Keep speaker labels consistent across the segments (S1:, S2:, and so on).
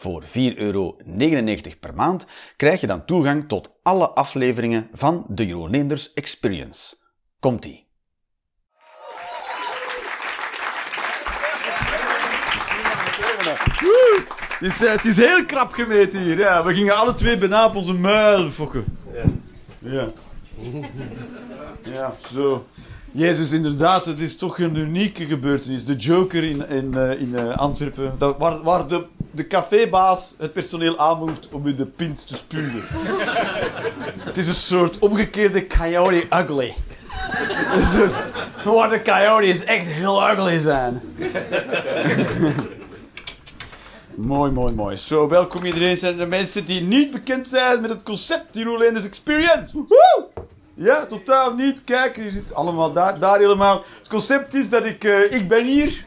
S1: Voor 4,99 euro per maand krijg je dan toegang tot alle afleveringen van de Jeroen Experience. Komt-ie!
S2: Het is, eh, het is heel krap gemeten hier. Ja. We gingen alle twee bijna op onze muil fokken. Ja. Ja, zo. Jezus, inderdaad, het is toch een unieke gebeurtenis. De Joker in, in, eh, in eh, Antwerpen, dat, waar, waar de, de cafébaas het personeel aanmoeft om in de pint te spugen. het is een soort omgekeerde Coyote Ugly. Een soort, waar de coyotes echt heel ugly zijn. Mooi, mooi, mooi. Zo, welkom iedereen. Zijn er mensen die niet bekend zijn met het concept Hero Landers Experience? Woehoe! Ja, totaal niet. Kijk, je zit allemaal daar, daar helemaal. Het concept is dat ik, uh, ik ben hier.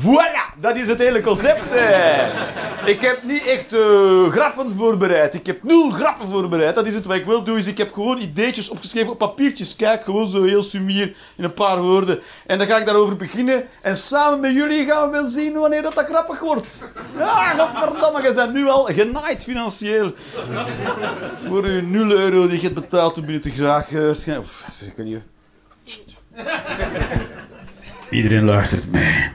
S2: Voilà, dat is het hele concept. Eh. Ik heb niet echt uh, grappen voorbereid. Ik heb nul grappen voorbereid. Dat is het wat ik wil doen. Is ik heb gewoon ideetjes opgeschreven op papiertjes. Kijk, gewoon zo heel sumier in een paar woorden. En dan ga ik daarover beginnen. En samen met jullie gaan we wel zien wanneer dat, dat grappig wordt. Ja, godverdamme, je bent nu al genaaid financieel. Voor uw 0 euro die je hebt betaald toen ben je te graag... Uh, Of, ik niet... Iedereen luistert mee.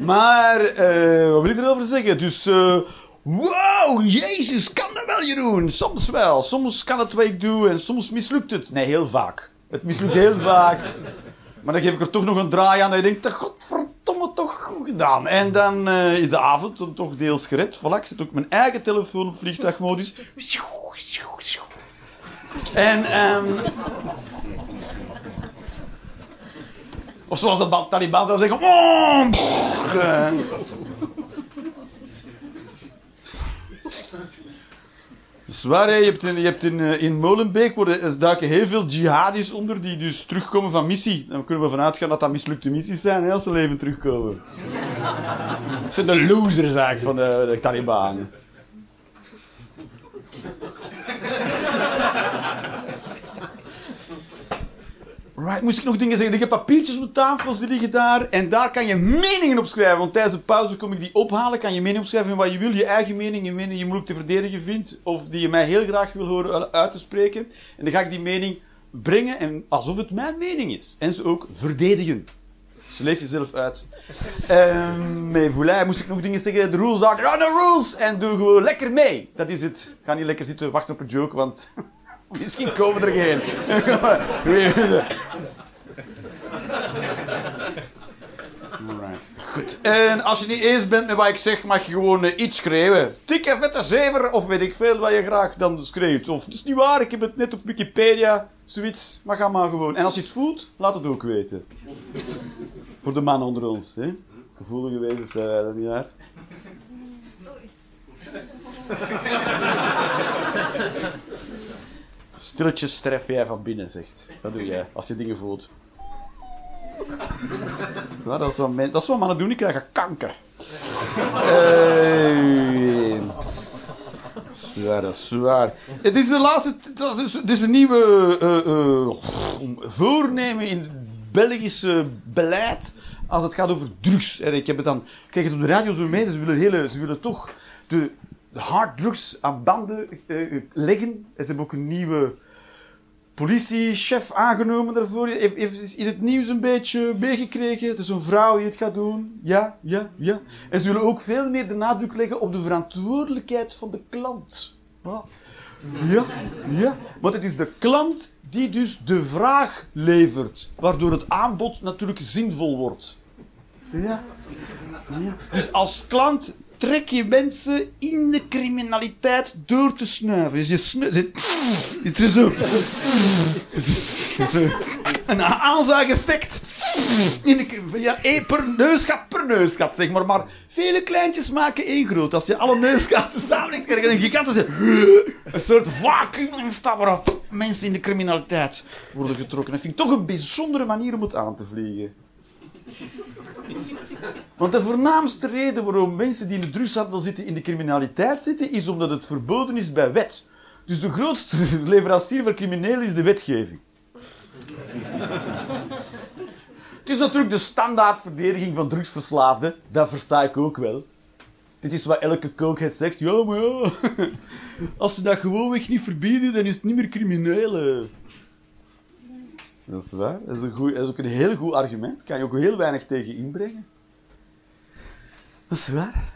S2: Maar, uh, wat wil ik erover zeggen? Dus, uh, wow, jezus, kan dat wel, Jeroen? Soms wel. Soms kan het wat ik doe en soms mislukt het. Nee, heel vaak. Het mislukt heel vaak. Maar dan geef ik er toch nog een draai aan en je denkt, godverdomme, toch goed gedaan. En dan uh, is de avond dan toch deels gered. Voilà, ik zet ook mijn eigen telefoon vliegtuigmodus. En, um, Of zoals de Taliban zou zeggen. Oh, Zwaar, je hebt in, je hebt in, in Molenbeek worden, duiken heel veel jihadis onder die dus terugkomen van missie. Dan kunnen we vanuit gaan dat dat mislukte missies zijn hè, als ze leven terugkomen. Dat zijn de losers eigenlijk van de, de Taliban. Right, moest ik nog dingen zeggen? Ik heb papiertjes op de tafels, die liggen daar. En daar kan je meningen op schrijven. Want tijdens de pauze kom ik die ophalen. Kan je mening opschrijven wat je wil. Je eigen mening, je mening die je moeilijk te verdedigen vindt. Of die je mij heel graag wil horen uit te spreken. En dan ga ik die mening brengen en alsof het mijn mening is. En ze ook verdedigen. Dus leef jezelf uit. Um, met Voulay moest ik nog dingen zeggen. De rules are the rules. En doe gewoon lekker mee. Dat is het. Ga niet lekker zitten wachten op een joke, want... Misschien komen er geen. Goed. En als je niet eens bent met wat ik zeg, mag je gewoon uh, iets schrijven. Dikke vette zever, of weet ik veel wat je graag dan schreeuwt. Of het is niet waar, ik heb het net op Wikipedia, zoiets. Maar ga maar gewoon. En als je het voelt, laat het ook weten. Voor de man onder ons, hè? Gevoelige wezens, uh, dat niet waar? Stilletjes tref jij van binnen, zegt. Dat doe jij, als je dingen voelt. Dat, is wat dat is wat mannen doen, die krijgen kanker. Uh, zwaar, dat is zwaar. Het is de laatste... Het is een nieuwe uh, uh, voornemen in Belgische beleid als het gaat over drugs. En ik heb het dan... Kijk het op de radio zo mee, ze willen, hele, ze willen toch de harddrugs aan banden uh, leggen. En ze hebben ook een nieuwe politiechef aangenomen daarvoor. Heeft in het nieuws een beetje meegekregen. Het is een vrouw die het gaat doen. Ja, ja, ja. En ze willen ook veel meer de nadruk leggen op de verantwoordelijkheid van de klant. Ja, ja. Want het is de klant die dus de vraag levert. Waardoor het aanbod natuurlijk zinvol wordt. Ja. ja. Dus als klant trek je mensen in de criminaliteit door te snuiven. Dus je snuift... Het is zo... Een aanzuigeffect. Ja, één per neusgat per neusgat, zeg maar. Maar vele kleintjes maken één groot. Als je alle neusgaten samenlegt, krijg je een gigantische... Een soort vacuüm ontstaan waarop mensen in de criminaliteit worden getrokken. Dat vind ik toch een bijzondere manier om het aan te vliegen. Want de voornaamste reden waarom mensen die in de drugshandel zitten in de criminaliteit zitten, is omdat het verboden is bij wet. Dus de grootste leverancier voor criminelen is de wetgeving. Het is natuurlijk de standaardverdediging van drugsverslaafden. Dat versta ik ook wel. Dit is wat elke cokehead zegt. Ja, maar ja. Als ze dat gewoonweg niet verbieden, dan is het niet meer crimineel. Dat is waar. Dat is, een is ook een heel goed argument. Kan je ook heel weinig tegen inbrengen. Dat is waar.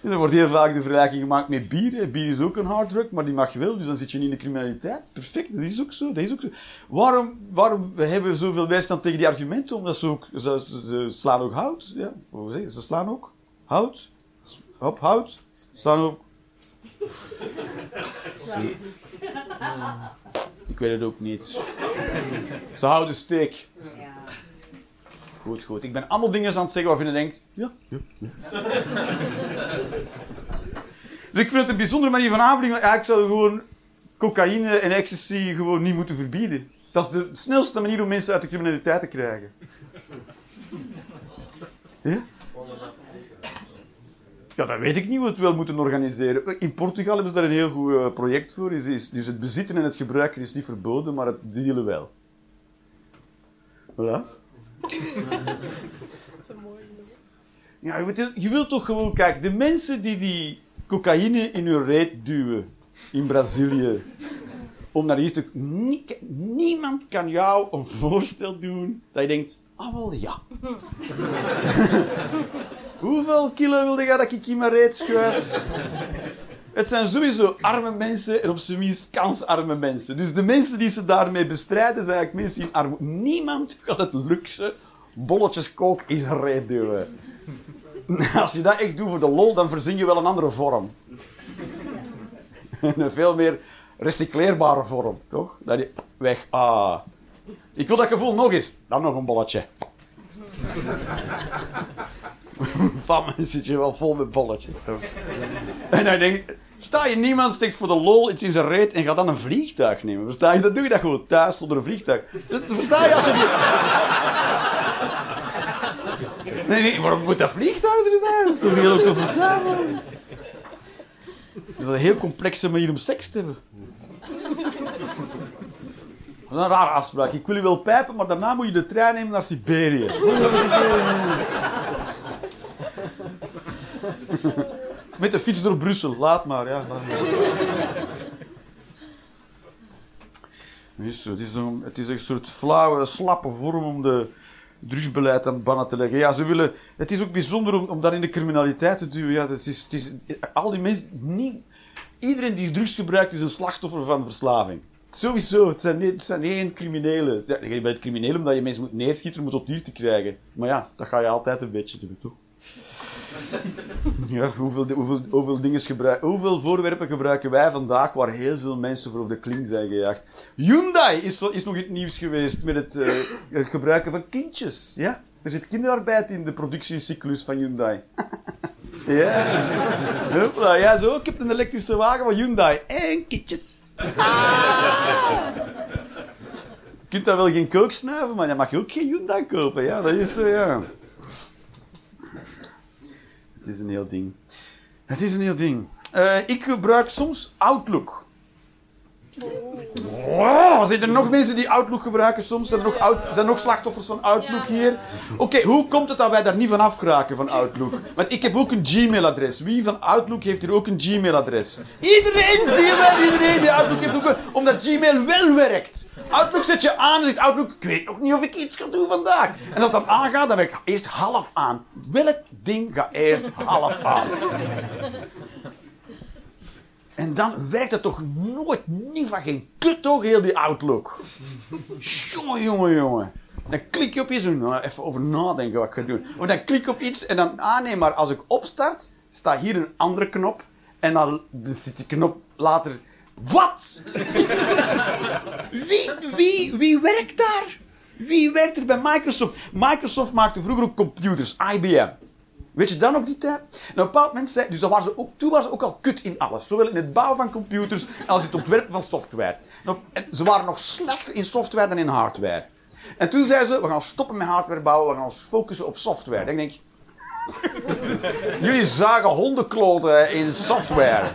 S2: En er wordt heel vaak de vergelijking gemaakt met bier. Hè. Bier is ook een harddruk, maar die mag je wel, dus dan zit je niet in de criminaliteit. Perfect, dat is ook zo. Dat is ook zo. Waarom, waarom hebben we zoveel weerstand tegen die argumenten? Omdat ze ook, ze, ze slaan ook hout. Ja, hoe zeg je? Ze slaan ook hout. Op hout. Slaan ook. Ik weet het ook niet. Ze houden steek. Goed, goed. Ik ben allemaal dingen aan het zeggen waarvan je denkt... Ja, ja, ja. dus ik vind het een bijzondere manier van aanvliegen. Eigenlijk zou je gewoon cocaïne en ecstasy gewoon niet moeten verbieden. Dat is de snelste manier om mensen uit de criminaliteit te krijgen. Ja? Ja, dat weet ik niet hoe we het wel moeten organiseren. In Portugal hebben ze daar een heel goed uh, project voor. Dus het bezitten en het gebruiken is niet verboden, maar het dealen wel. Voilà. Ja, je, wilt, toch gewoon, kijk, de mensen die die cocaïne in hun reet duwen in Brazilië, om naar hier te. Nie, niemand kan jou een voorstel doen dat je denkt: ah, wel ja. Hoeveel kilo wilde je dat ik in mijn reet schuif? Het zijn sowieso arme mensen en op zijn minst kansarme mensen. Dus de mensen die ze daarmee bestrijden zijn eigenlijk mensen in armoede. Niemand kan het luxe bolletjes kook reet duwen. Als je dat echt doet voor de lol, dan verzin je wel een andere vorm. een veel meer recycleerbare vorm, toch? Dat je weg. Ah. Ik wil dat gevoel nog eens. Dan nog een bolletje. Me zit je wel vol met bolletjes. En dan denk sta je niemand steekt voor de lol iets in zijn reet en gaat dan een vliegtuig nemen. Versta je? Dan doe je dat gewoon thuis zonder een vliegtuig. Versta je als je... Nee, nee, waarom moet dat vliegtuig erbij? Dat is toch heel comfortabel? Dat is een heel complexe manier om seks te hebben. Dat is een rare afspraak. Ik wil je wel pijpen, maar daarna moet je de trein nemen naar Siberië. Met de fiets door Brussel. Laat maar, ja. Het is, een, het is een soort flauwe, slappe vorm om de drugsbeleid aan bannen te leggen. Ja, ze willen... Het is ook bijzonder om, om dat in de criminaliteit te duwen. Ja, het is, het is, al die mensen... Niet, iedereen die drugs gebruikt is een slachtoffer van verslaving. Sowieso, het zijn, het zijn geen criminelen. Ja, je bent crimineel omdat je mensen moet neerschieten om het op dier te krijgen. Maar ja, dat ga je altijd een beetje doen, toch? Ja, hoeveel, hoeveel, hoeveel, dingen gebruik, hoeveel voorwerpen gebruiken wij vandaag waar heel veel mensen voor op de kling zijn gejaagd? Hyundai is, is nog in het nieuws geweest met het, uh, het gebruiken van kindjes. Ja? Er zit kinderarbeid in de productiecyclus van Hyundai. ja. Hopla, ja, zo. Ik heb een elektrische wagen van Hyundai. En kindjes. Ah. Je kunt daar wel geen kook snuiven, maar je mag ook geen Hyundai kopen. Ja, dat is zo, ja. Het is een heel ding. Het is een heel ding. Uh, ik gebruik soms Outlook. Wow, zijn er nog mensen die Outlook gebruiken soms? Zijn er nog, out, zijn er nog slachtoffers van Outlook hier? Oké, hoe komt het dat wij daar niet van afgeraken van Outlook? Want ik heb ook een Gmail-adres. Wie van Outlook heeft hier ook een Gmail-adres? Iedereen, zie je wel, iedereen die Outlook heeft ook een... Omdat Gmail wel werkt. Outlook zet je aan en zegt Outlook, ik weet nog niet of ik iets ga doen vandaag. En als dat aangaat, dan werkt eerst half aan. Welk ding gaat eerst half aan? En dan werkt het toch nooit, niet van geen kut toch, heel die Outlook. jongen, jongen, jongen. Dan klik je op iets nou, even over nadenken wat ik ga doen. Of dan klik op iets en dan, ah nee, maar als ik opstart, staat hier een andere knop. En dan zit die knop later Wat? wie, wie, wie werkt daar? Wie werkt er bij Microsoft? Microsoft maakte vroeger ook computers, IBM. Weet je dan nog die tijd? En op een bepaald moment zei, dus ze ook, toen waren ze ook al kut in alles. Zowel in het bouwen van computers als in het ontwerpen van software. En ze waren nog slechter in software dan in hardware. En toen zeiden ze, we gaan stoppen met hardware bouwen, we gaan ons focussen op software. Denk ik, jullie zagen hondenkloten in software.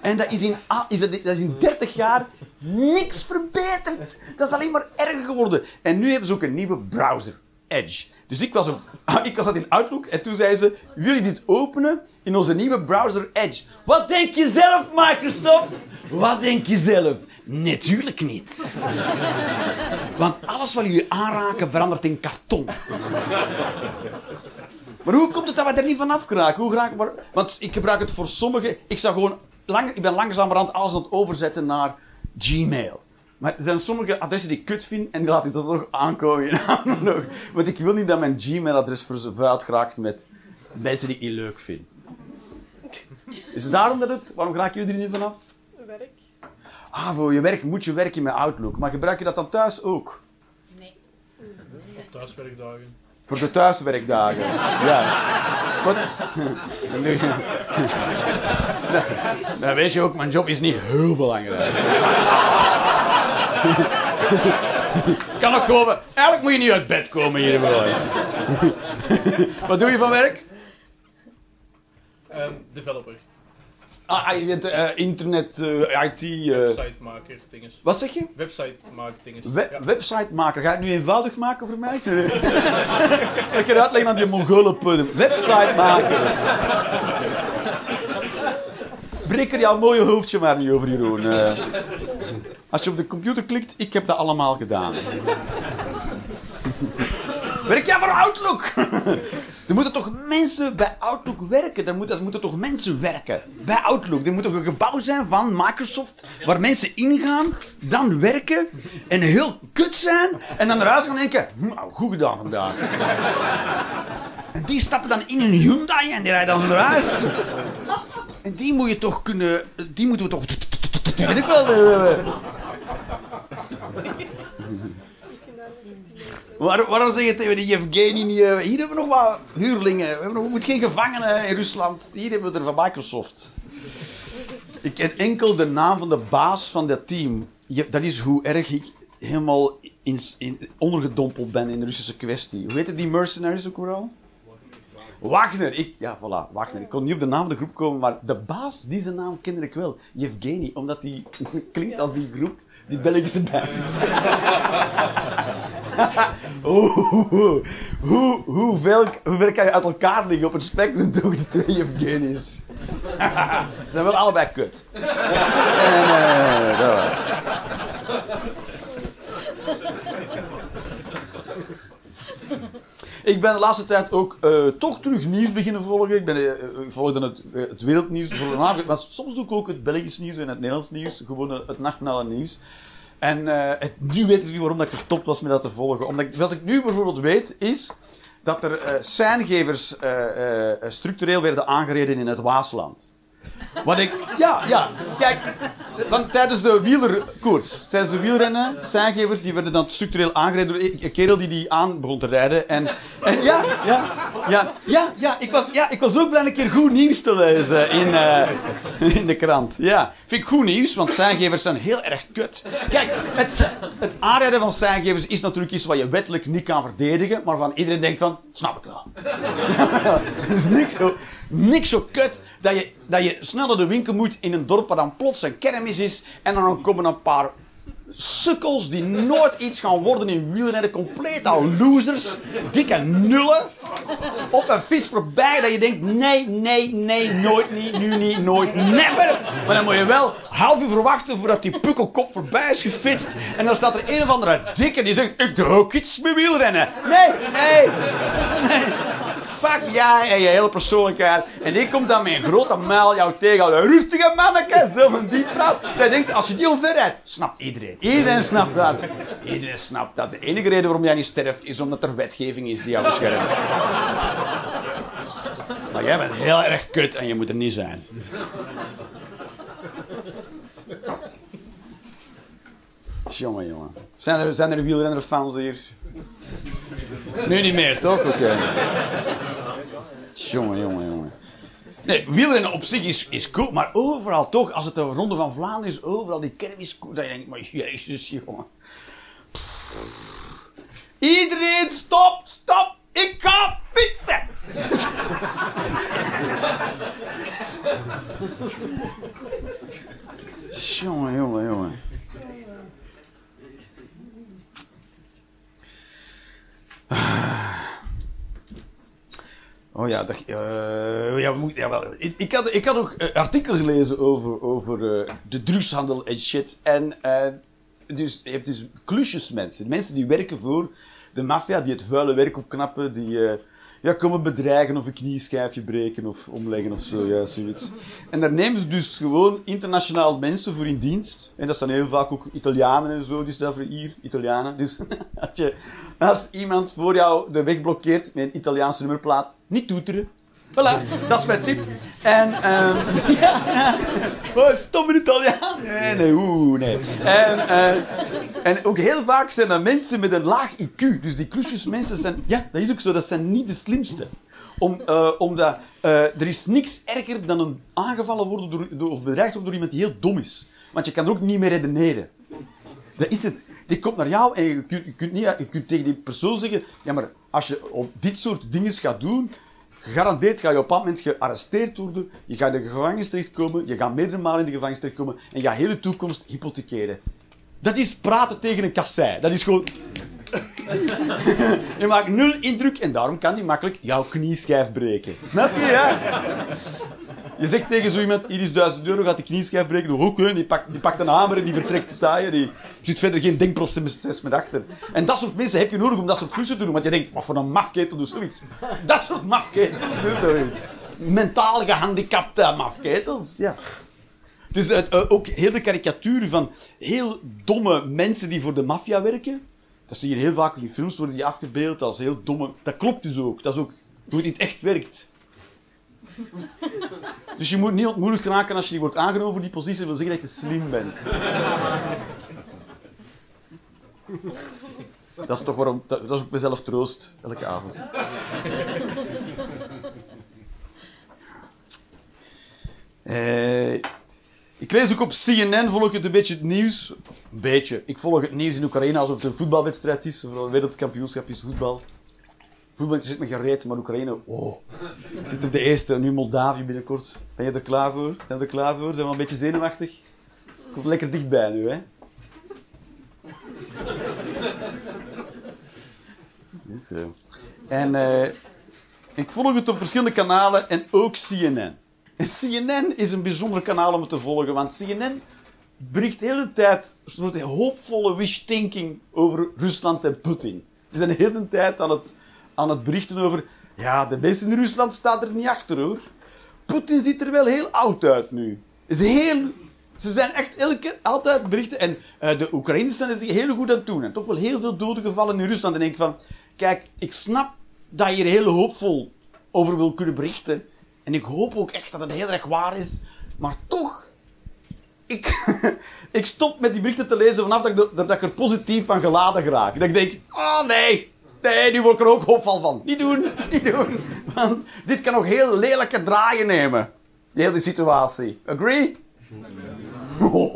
S2: En dat is, in, is, dat is in 30 jaar niks verbeterd. Dat is alleen maar erger geworden. En nu hebben ze ook een nieuwe browser. Edge. Dus ik was, op, ik was dat in Outlook en toen zei ze: Jullie dit openen in onze nieuwe browser Edge? Wat denk je zelf, Microsoft? Wat denk je zelf? Natuurlijk niet. Want alles wat jullie aanraken verandert in karton. Maar hoe komt het dat we er niet van afgeraken? Hoe geraken we... Want ik gebruik het voor sommigen. Ik, zou gewoon lang, ik ben langzamerhand alles aan het overzetten naar Gmail. Maar er zijn sommige adressen die ik kut vind en die laat ik dat nog aankomen. Want ik wil niet dat mijn Gmail-adres vervuild geraakt met mensen die ik niet leuk vind. Is het daarom dat het... Waarom raken jullie er nu vanaf?
S3: Werk.
S2: Ah, voor je werk moet je werken met Outlook. Maar gebruik je dat dan thuis ook?
S3: Nee.
S4: Op thuiswerkdagen.
S2: Voor de thuiswerkdagen. Ja. Wat? Dan weet je ook, mijn job is niet heel belangrijk. kan ook gewoon... Eigenlijk moet je niet uit bed komen hier. Wat doe je van werk?
S4: Um, developer.
S2: Ah, je bent uh, internet, uh, IT... Uh...
S4: Websitemaker, dinges.
S2: Wat zeg je?
S4: Websitemaker, dinges.
S2: We ja. Websitemaker. Ga je het nu eenvoudig maken voor mij? ik kan uitleggen aan die Mongolen. Websitemaker. Breek er jouw mooie hoofdje maar niet over, Jeroen. Als je op de computer klikt, ik heb dat allemaal gedaan. Werk jij voor Outlook? er moeten toch mensen bij Outlook werken? Er, er moeten toch mensen werken bij Outlook? Er moet toch een gebouw zijn van Microsoft waar mensen ingaan, dan werken en heel kut zijn en dan naar huis gaan denken: nou, goed gedaan vandaag. en die stappen dan in een Hyundai en die rijden dan naar. En die moet je toch kunnen. Die moeten we toch. Weet wel. Waar, waarom zeg je tegen die Evgeny niet... Hier hebben we nog wat huurlingen. We, hebben nog, we moeten geen gevangenen in Rusland. Hier hebben we er van Microsoft. Ik ken enkel de naam van de baas van dat team. Dat is hoe erg ik helemaal in, in, ondergedompeld ben in de Russische kwestie. Hoe heet die mercenaries ook vooral? Wagner. Ik, ja, voilà, Wagner. Ik kon niet op de naam van de groep komen, maar de baas, die zijn naam kende ik wel. Yevgeny, omdat die klinkt als die groep, die Belgische band. hoe, hoe, hoeveel, hoeveel kan je uit elkaar liggen op het spectrum door de twee Yevgeny's? Ze zijn wel allebei kut. en, uh, Ik ben de laatste tijd ook uh, toch terug nieuws beginnen volgen. Ik, ben, uh, ik volgde het, uh, het wereldnieuws, maar soms doe ik ook het Belgisch nieuws en het Nederlands nieuws. Gewoon het nationale nieuws. En het, nu weet ik niet waarom dat ik gestopt was met dat te volgen. Omdat wat ik nu bijvoorbeeld weet, is dat er uh, structureel werden aangereden in het Waasland. Wat ik, ja, ja, kijk, dan, tijdens de wielerkoers, tijdens de wielrennen, zijngevers, die werden dan structureel aangereden door een kerel die die aan begon te rijden. En, en ja, ja, ja, ja, ja, ik was, ja, ik was ook blij een keer goed nieuws te lezen in, uh, in de krant. Ja, vind ik goed nieuws, want zijngevers zijn heel erg kut. Kijk, het, het aanrijden van zijngevers is natuurlijk iets wat je wettelijk niet kan verdedigen, maar van iedereen denkt van, snap ik wel. Dat is niks zo, niks zo kut dat je, dat je snel naar de winkel moet in een dorp waar dan plots een kermis is. En dan komen een paar sukkels die nooit iets gaan worden in wielrennen. Compleet al losers. Dikke nullen. Op een fiets voorbij dat je denkt, nee, nee, nee, nooit niet, nu niet, nooit, never. Maar dan moet je wel half uur verwachten voordat die pukkelkop voorbij is gefietst. En dan staat er een of andere dikke die zegt, ik doe ook iets met wielrennen. Nee, nee, nee fuck jij en je hele persoonlijkheid. En die komt dan met een grote muil jou tegenhouden. Rustige manneke, zo van die praat. Denkt, als je die omver rijdt, snapt iedereen. Iedereen snapt dat. Iedereen snapt dat. De enige reden waarom jij niet sterft, is omdat er wetgeving is die jou beschermt. Maar jij bent heel erg kut en je moet er niet zijn. Jongen, jongen. Zijn er, zijn er wielrennerfans hier? Nu niet meer, toch? Oké. Jongen, jongen, jongen. Nee, wielrennen op zich is, is cool, maar overal toch, als het de Ronde van Vlaanderen is, overal die kermis, dan denk ik, maar jezus, jongen. Pff. Iedereen, stop, stop, ik ga fietsen! jongen, jongen, jongen. Oh ja, dat, eh, ja, ja wel. Ik, ik, had, ik had ook een artikel gelezen over, over eh, de drugshandel en shit. En eh, dus, je hebt dus klusjesmensen. Mensen die werken voor de maffia, die het vuile werk opknappen, die eh, ja, komen bedreigen of een knieschijfje breken of omleggen of zo, ja, zoiets. En daar nemen ze dus gewoon internationaal mensen voor in dienst. En dat zijn heel vaak ook Italianen en zo, die staan voor hier, Italianen. Dus als, je, als iemand voor jou de weg blokkeert met een Italiaanse nummerplaat, niet toeteren. Voilà, dat is mijn tip. En, ehm ja, oh, stomme Italiaan. Nee, nee, oeh, nee. En, eh, en ook heel vaak zijn dat mensen met een laag IQ. Dus die klusjesmensen zijn, ja, dat is ook zo, dat zijn niet de slimste. Om, eh, omdat eh, er is niks erger dan een aangevallen worden door, door, of bedreigd worden door iemand die heel dom is. Want je kan er ook niet meer redeneren. Dat is het. Die komt naar jou en je kunt, je kunt, niet, je kunt tegen die persoon zeggen: Ja, maar als je op dit soort dingen gaat doen, gegarandeerd ga je op een moment gearresteerd worden. Je gaat in de gevangenis terechtkomen. Je gaat meerdere malen in de gevangenis terechtkomen. En je gaat heel de toekomst hypothekeren. Dat is praten tegen een kassei. Dat is gewoon. je maakt nul indruk en daarom kan die makkelijk jouw knieschijf breken. Snap je? Je zegt tegen zo iemand, hier is 1000 euro, gaat die knieschijf breken. Oké, die, pakt, die pakt een hamer en die vertrekt, sta je? Die zit verder geen denkproces meer achter. En dat soort mensen heb je nodig om dat soort klussen te doen. Want je denkt, wat voor een mafketel doet zoiets? Dat soort mafketels doet. Mentaal gehandicapte mafketels, ja. Dus eh, ook heel de karikatuur van heel domme mensen die voor de maffia werken. Dat zie je heel vaak in films worden die afgebeeld als heel domme. Dat klopt dus ook. Dat is ook hoe het echt werkt. Dus je moet niet ontmoedigd raken als je die wordt aangenomen voor die positie. Wil zeggen dat je slim bent. Dat is toch waarom... Dat, is ook mezelf troost, elke avond. Eh, ik lees ook op CNN, volg het een beetje het nieuws. Een beetje. Ik volg het nieuws in Oekraïne alsof het een voetbalwedstrijd is. Of een wereldkampioenschap is voetbal. Voetbal zit me gereed, maar Oekraïne, oh. Zit op de eerste, nu Moldavië binnenkort. Ben je er klaar voor? Ben je er klaar voor? Zijn we een beetje zenuwachtig? Komt lekker dichtbij nu, hè? Is zo. En eh, ik volg het op verschillende kanalen en ook CNN. En CNN is een bijzonder kanaal om het te volgen, want CNN bericht de hele tijd een soort hoopvolle wish-thinking over Rusland en Poetin. Ze zijn de hele tijd aan het, aan het berichten over... Ja, de mensen in Rusland staan er niet achter, hoor. Poetin ziet er wel heel oud uit nu. Is heel, ze zijn echt elke, altijd berichten. En eh, de Oekraïners zijn er zich heel goed aan doen. En toch wel heel veel doden gevallen in Rusland. En ik denk van... Kijk, ik snap dat je hier heel hoopvol over wil kunnen berichten. En ik hoop ook echt dat het heel erg waar is. Maar toch... Ik, ik stop met die berichten te lezen vanaf dat ik, dat ik er positief van geladen geraak. Dat ik denk... Oh nee... Nee, nu word ik er ook hoopvol van. Niet doen, niet doen. Want dit kan nog heel lelijke draaien nemen. Die hele situatie. Agree? Oeh.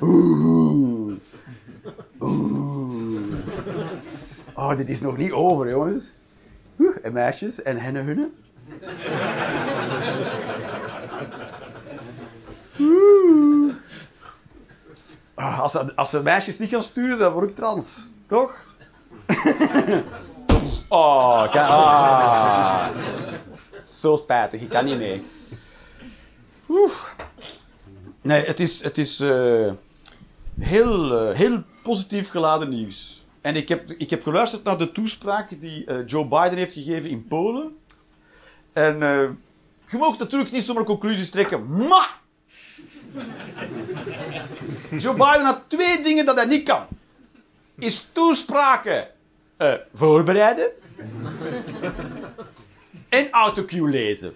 S2: Oeh. Oeh. Oh, dit is nog niet over, jongens. Oeh, en meisjes en hennen hunnen. Ah, Als ze, als ze meisjes niet gaan sturen, dan word ik trans. Toch? oh, kan, ah. Zo spijtig, ik kan niet mee. Nee, het is, het is eh, heel, eh, heel positief geladen nieuws. En ik heb, ik heb geluisterd naar de toespraak die eh, Joe Biden heeft gegeven in Polen. En je mag natuurlijk niet zomaar conclusies trekken, maar... Joe Biden had twee dingen dat hij niet kan. Is toespraken eh, voorbereiden en autocue lezen.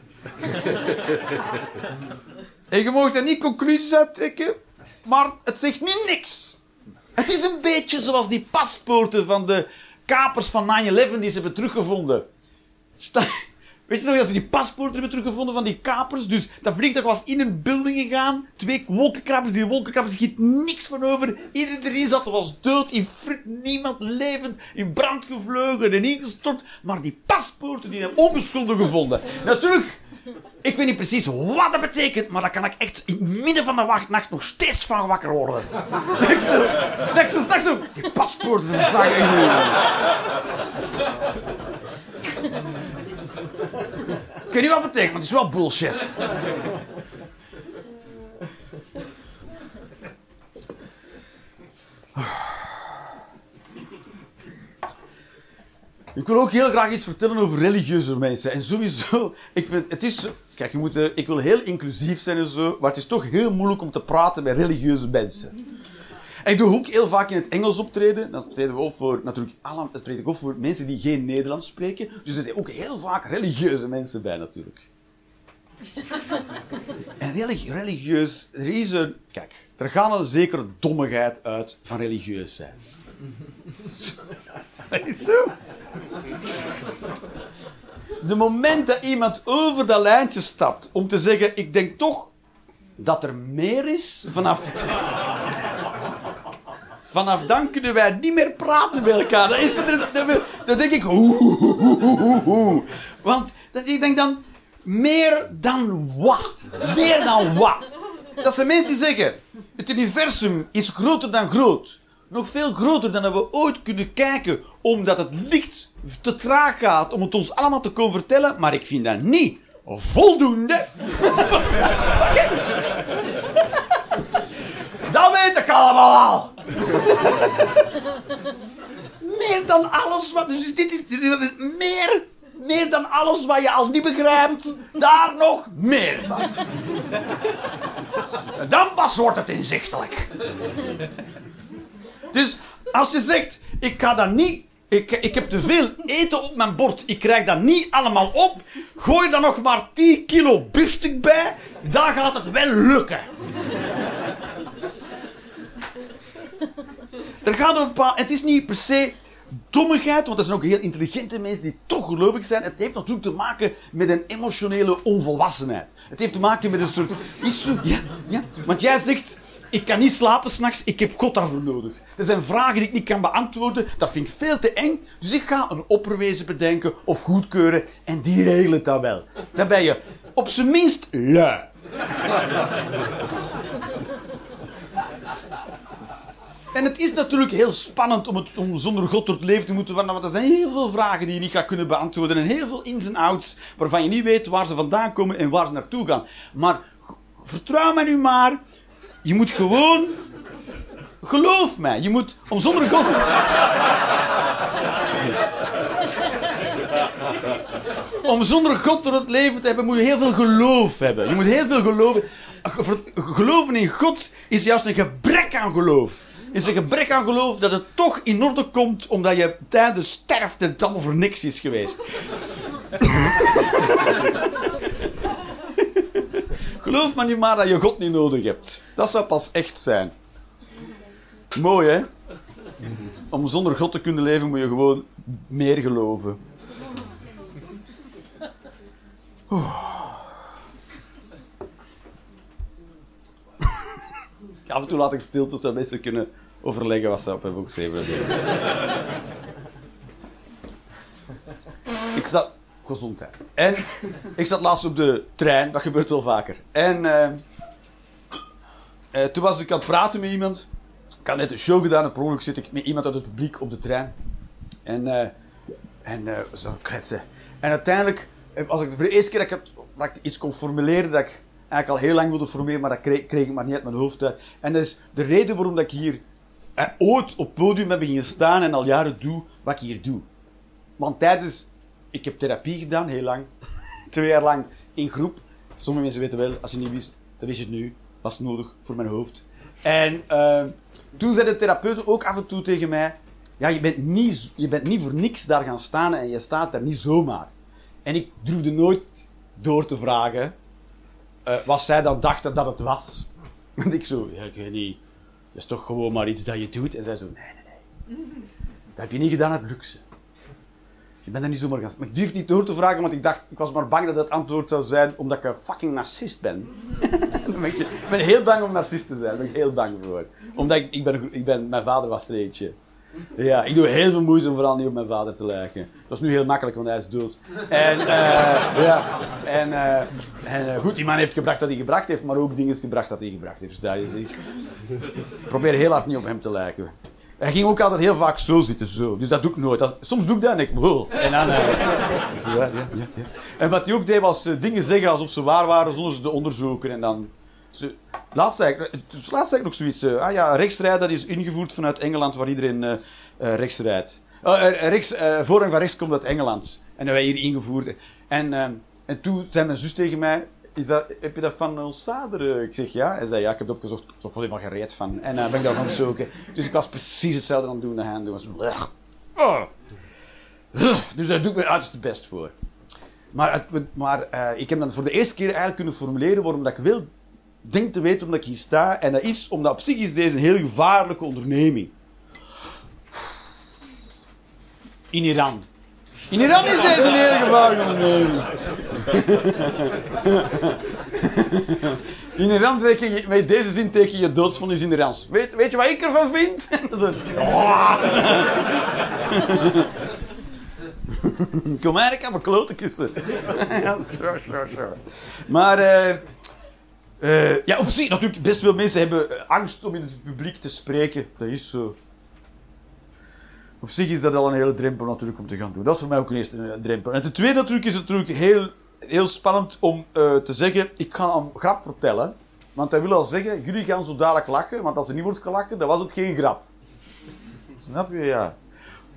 S2: en je mag er niet conclusies uit trekken, maar het zegt niet niks. Het is een beetje zoals die paspoorten van de kapers van 9-11 die ze hebben teruggevonden. Sta- Weet je nog dat ze die paspoorten hebben teruggevonden van die kapers? Dus dat vliegtuig was in een building gegaan. Twee wolkenkrabbers. Die wolkenkrabbers schiet niks van over. Iedereen erin zat was dood, in frit, niemand levend, in brand gevlogen en ingestort. Maar die paspoorten die hebben onbeschuldigd gevonden. Natuurlijk, ik weet niet precies wat dat betekent, maar daar kan ik echt in het midden van de wacht- nacht nog steeds van wakker worden. ik zo, ik zo die paspoorten zijn echt Ik weet niet wat het maar het is wel bullshit. Ik wil ook heel graag iets vertellen over religieuze mensen. En sowieso, ik vind, het is, kijk, je moet, eh, ik wil heel inclusief zijn en zo, maar het is toch heel moeilijk om te praten met religieuze mensen. En ik doe ook heel vaak in het Engels optreden. Dat treden we op voor, natuurlijk, alle, dat treed ik op voor mensen die geen Nederlands spreken. Dus er zijn ook heel vaak religieuze mensen bij, natuurlijk. En religi- religieus, er is een, kijk, er gaat een zekere dommigheid uit van religieus zijn. Zo. De moment dat iemand over dat lijntje stapt om te zeggen, ik denk toch dat er meer is vanaf Vanaf dan kunnen wij niet meer praten met elkaar. Dan, is er, dan, denk ik... Oeh, oeh, oeh. Want ik denk dan... Meer dan wat? Meer dan wat? Dat zijn mensen die zeggen... Het universum is groter dan groot. Nog veel groter dan we ooit kunnen kijken. Omdat het licht te traag gaat om het ons allemaal te komen vertellen. Maar ik vind dat niet voldoende. Dat weet ik allemaal al. meer dan alles wat... Dus dit is, meer, meer dan alles wat je al niet begrijpt. Daar nog meer van. Dan pas wordt het inzichtelijk. Dus als je zegt, ik ga dat niet... Ik, ik heb te veel eten op mijn bord. Ik krijg dat niet allemaal op. Gooi er nog maar 10 kilo biefstuk bij. Dan gaat het wel lukken. Er gaat een bepaald... Het is niet per se dommigheid, want er zijn ook heel intelligente mensen die toch gelovig zijn. Het heeft natuurlijk te maken met een emotionele onvolwassenheid. Het heeft te maken met een soort... Ja, ja. Want jij zegt, ik kan niet slapen s'nachts, ik heb God daarvoor nodig. Er zijn vragen die ik niet kan beantwoorden, dat vind ik veel te eng. Dus ik ga een opperwezen bedenken of goedkeuren en die regelen dat wel. Dan ben je op zijn minst lui. En het is natuurlijk heel spannend om, het, om zonder God door het leven te moeten wandelen, want er zijn heel veel vragen die je niet gaat kunnen beantwoorden en heel veel ins en outs waarvan je niet weet waar ze vandaan komen en waar ze naartoe gaan. Maar vertrouw mij nu maar, je moet gewoon... Geloof mij, je moet om zonder God... Om zonder God door het leven te hebben, moet je heel veel geloof hebben. Je moet heel veel geloven. Ge- Geloven in God is juist een gebrek aan geloof. Is een gebrek aan geloof dat het toch in orde komt omdat je tijdens sterft en allemaal voor niks is geweest. Geloof maar niet maar dat je God niet nodig hebt. Dat zou pas echt zijn. Mooi, hè? Om zonder God te kunnen leven moet je gewoon meer geloven. Af en toe laat ik stilte, zodat mensen kunnen overleggen wat ze op hebben geschreven. ik zat... Gezondheid. En ik zat laatst op de trein, dat gebeurt wel vaker. En eh, eh, toen was ik aan het praten met iemand. Ik had net een show gedaan en per ongeluk zit ik met iemand uit het publiek op de trein. En, eh en zo kletsen. En uiteindelijk was ik voor de eerste keer dat ik, het, dat ik iets kon formuleren dat ik eigenlijk al heel lang wilde formuleren, maar dat kreeg, kreeg ik maar niet uit mijn hoofd. En dat is de reden waarom dat ik hier eh, ooit op podium heb beginnen staan en al jaren doe wat ik hier doe. Want tijdens... Ik heb therapie gedaan, heel lang. Twee jaar lang in groep. Sommige mensen weten wel, als je niet wist, dan wist je het nu. Was nodig voor mijn hoofd. En eh, toen zei de therapeut ook af en toe tegen mij... Ja, je bent, niet, je bent niet voor niks daar gaan staan en je staat daar niet zomaar. En ik durfde nooit door te vragen eh, wat zij dan dachten dat het was. Want ik zo, ja, ik weet niet. Dat is toch gewoon maar iets dat je doet? En zij zo, nee, nee, nee. Dat heb je niet gedaan uit luxe. Je bent er niet zomaar gaan... Maar ik durf niet door te vragen, want ik dacht... Ik was maar bang dat het antwoord zou zijn omdat ik een fucking narcist ben. Ik ben heel bang om narcist te zijn. Daar ben ik heel bang voor. Omdat ik, ik, ben, ik ben... Mijn vader was er eentje. Ja, ik doe heel veel moeite om vooral niet op mijn vader te lijken. Dat is nu heel makkelijk, want hij is dood. En, eh, ja, en, eh, eh, goed, die man heeft gebracht wat hij gebracht heeft, maar ook dingen gebracht dat hij gebracht heeft. Dus daar is ik probeer heel hard niet op hem te lijken. Hij ging ook altijd heel vaak zo zitten, zo. Dus dat doe ik nooit. Dat- soms doe ik dat en ik, wow. En dan... ja. En wat hij ook deed, was dingen zeggen alsof ze waar waren, zonder ze te onderzoeken. En dan... Ze, laatst, ik, eh, ik nog zoiets. eh, ah ja, rechtsrijden dat is ingevoerd vanuit Engeland, waar iedereen eh, rechts rijdt. Rechts, voorrang van rechts komt uit Engeland. En dat wij hier ingevoerd. En, en toen zei mijn zus tegen mij... Is dat, heb je dat van ons vader? Ik zeg ja. Hij zei ja, ik heb het opgezocht. Ik heb er helemaal gereed van. En dan ben ik daar gaan zoeken. Dus ik was precies hetzelfde aan het doen aan doen was. Oh. Dus daar doe ik mijn uiterste best voor. Maar, maar ik heb dan voor de eerste keer eigenlijk kunnen formuleren waarom dat ik wil denk te weten omdat ik hier sta. En dat is omdat op zich is deze een heel gevaarlijke onderneming. In Iran. In Iran is deze een heel gevaarlijke onderneming. In Iran teken je, met deze zin teken je doodsvonnis in Iran. Weet, weet je wat ik ervan vind? Kom maar, ik heb mijn klote kussen. ja, sure, sure, sure. Maar... eh, eh, ja, op zich, natuurlijk, best veel mensen hebben eh, angst om in het publiek te spreken. Dat is zo. Op zich is dat al een hele drempel natuurlijk om te gaan doen. Dat is voor mij ook een eerste een drempel. En ten tweede natuurlijk is het natuurlijk heel, heel spannend om eh, te zeggen, ik ga een grap vertellen. Want dat wil al zeggen, jullie gaan zo dadelijk lachen, want als er niet wordt gelachen, dan was het geen grap. Snap je? Ja.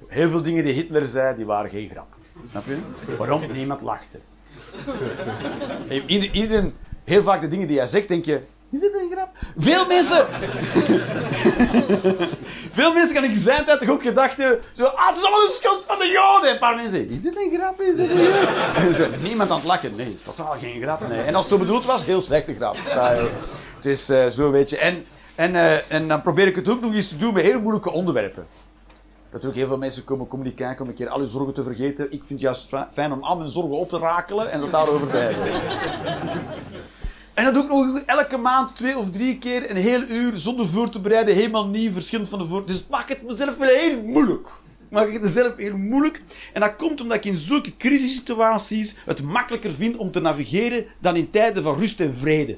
S2: Heel veel dingen die Hitler zei, die waren geen grap. Snap je? Waarom? Niemand lachte. Ieder, iedereen, heel vaak de dingen die hij zegt, denk je... Is dit een grap? Veel mensen... Veel mensen kan ik zijn tijd toch ook gedacht hebben... Zo, ah, het is allemaal de schuld van de Joden. En een paar mensen is dit een grap? Is dit een grap? En niemand aan het lachen. Nee, het is totaal geen grap. Nee. En als het zo bedoeld was, heel slechte grap. Het is eh, zo, weet je. En, en, eh, en dan probeer ik het ook nog eens te doen met heel moeilijke onderwerpen. Natuurlijk, heel veel mensen komen, komen kijken om een keer al hun zorgen te vergeten. Ik vind het juist fi- fijn om al mijn zorgen op te rakelen en het daarover te hebben. En dat doe ik nog elke maand twee of drie keer, een heel uur, zonder voor te bereiden, helemaal nieuw, verschillend van de voor. Dus het maakt het mezelf wel heel moeilijk. Maak ik het mezelf heel moeilijk. En dat komt omdat ik in zulke crisissituaties het makkelijker vind om te navigeren dan in tijden van rust en vrede.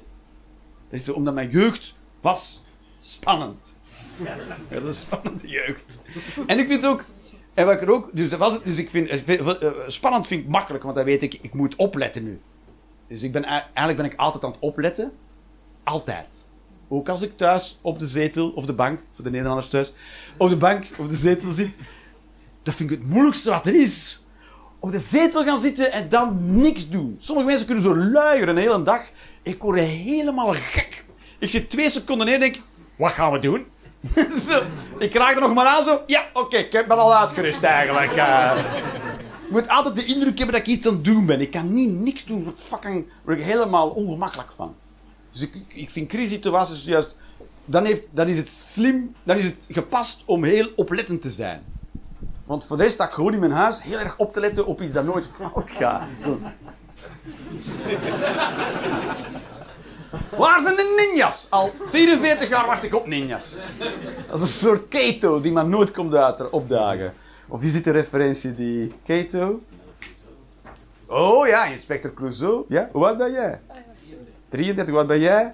S2: Dat is omdat mijn jeugd was spannend. Ja, dat is spannende jeugd. En ik vind ook, en wat ook, dus dat was het, dus ik vind, eh, eh, spannend vind ik makkelijk, want dan weet ik, ik moet opletten nu. Dus ik ben, ei- eigenlijk ben ik altijd aan het opletten. Altijd. Ook als ik thuis op de zetel of de bank, voor de Nederlanders thuis, op de bank of de zetel zit. Dat vind ik het moeilijkste wat er is. Op de zetel gaan zitten en dan niks doen. Sommige mensen kunnen zo luieren een hele dag. Ik word helemaal gek. Ik zit twee seconden neer en denk, wat gaan we doen? zo, ik raak er nog maar aan zo. Ja, oké, ik ben al uitgerust eigenlijk. eh. Moet altijd de indruk hebben dat ik iets aan het doen ben. Ik kan niet niks doen. Word Fucking, ik helemaal ongemakkelijk van. Dus ik, ik- vind crisissituaties juist... Dan, heeft, dan is het slim, dan is het gepast om heel oplettend te zijn. Want voor de rest sta ik gewoon in mijn huis heel erg op te letten op iets dat nooit fout gaat. Waar zijn de ninjas? Al 44 jaar wacht ik op ninjas. Dat is een soort keto die maar nooit komt uit opdagen. Of is dit een referentie die... Keto? Oh ja, Inspector Clouseau. Ja, hoe oud ben jij? 33, hoe oud ben jij?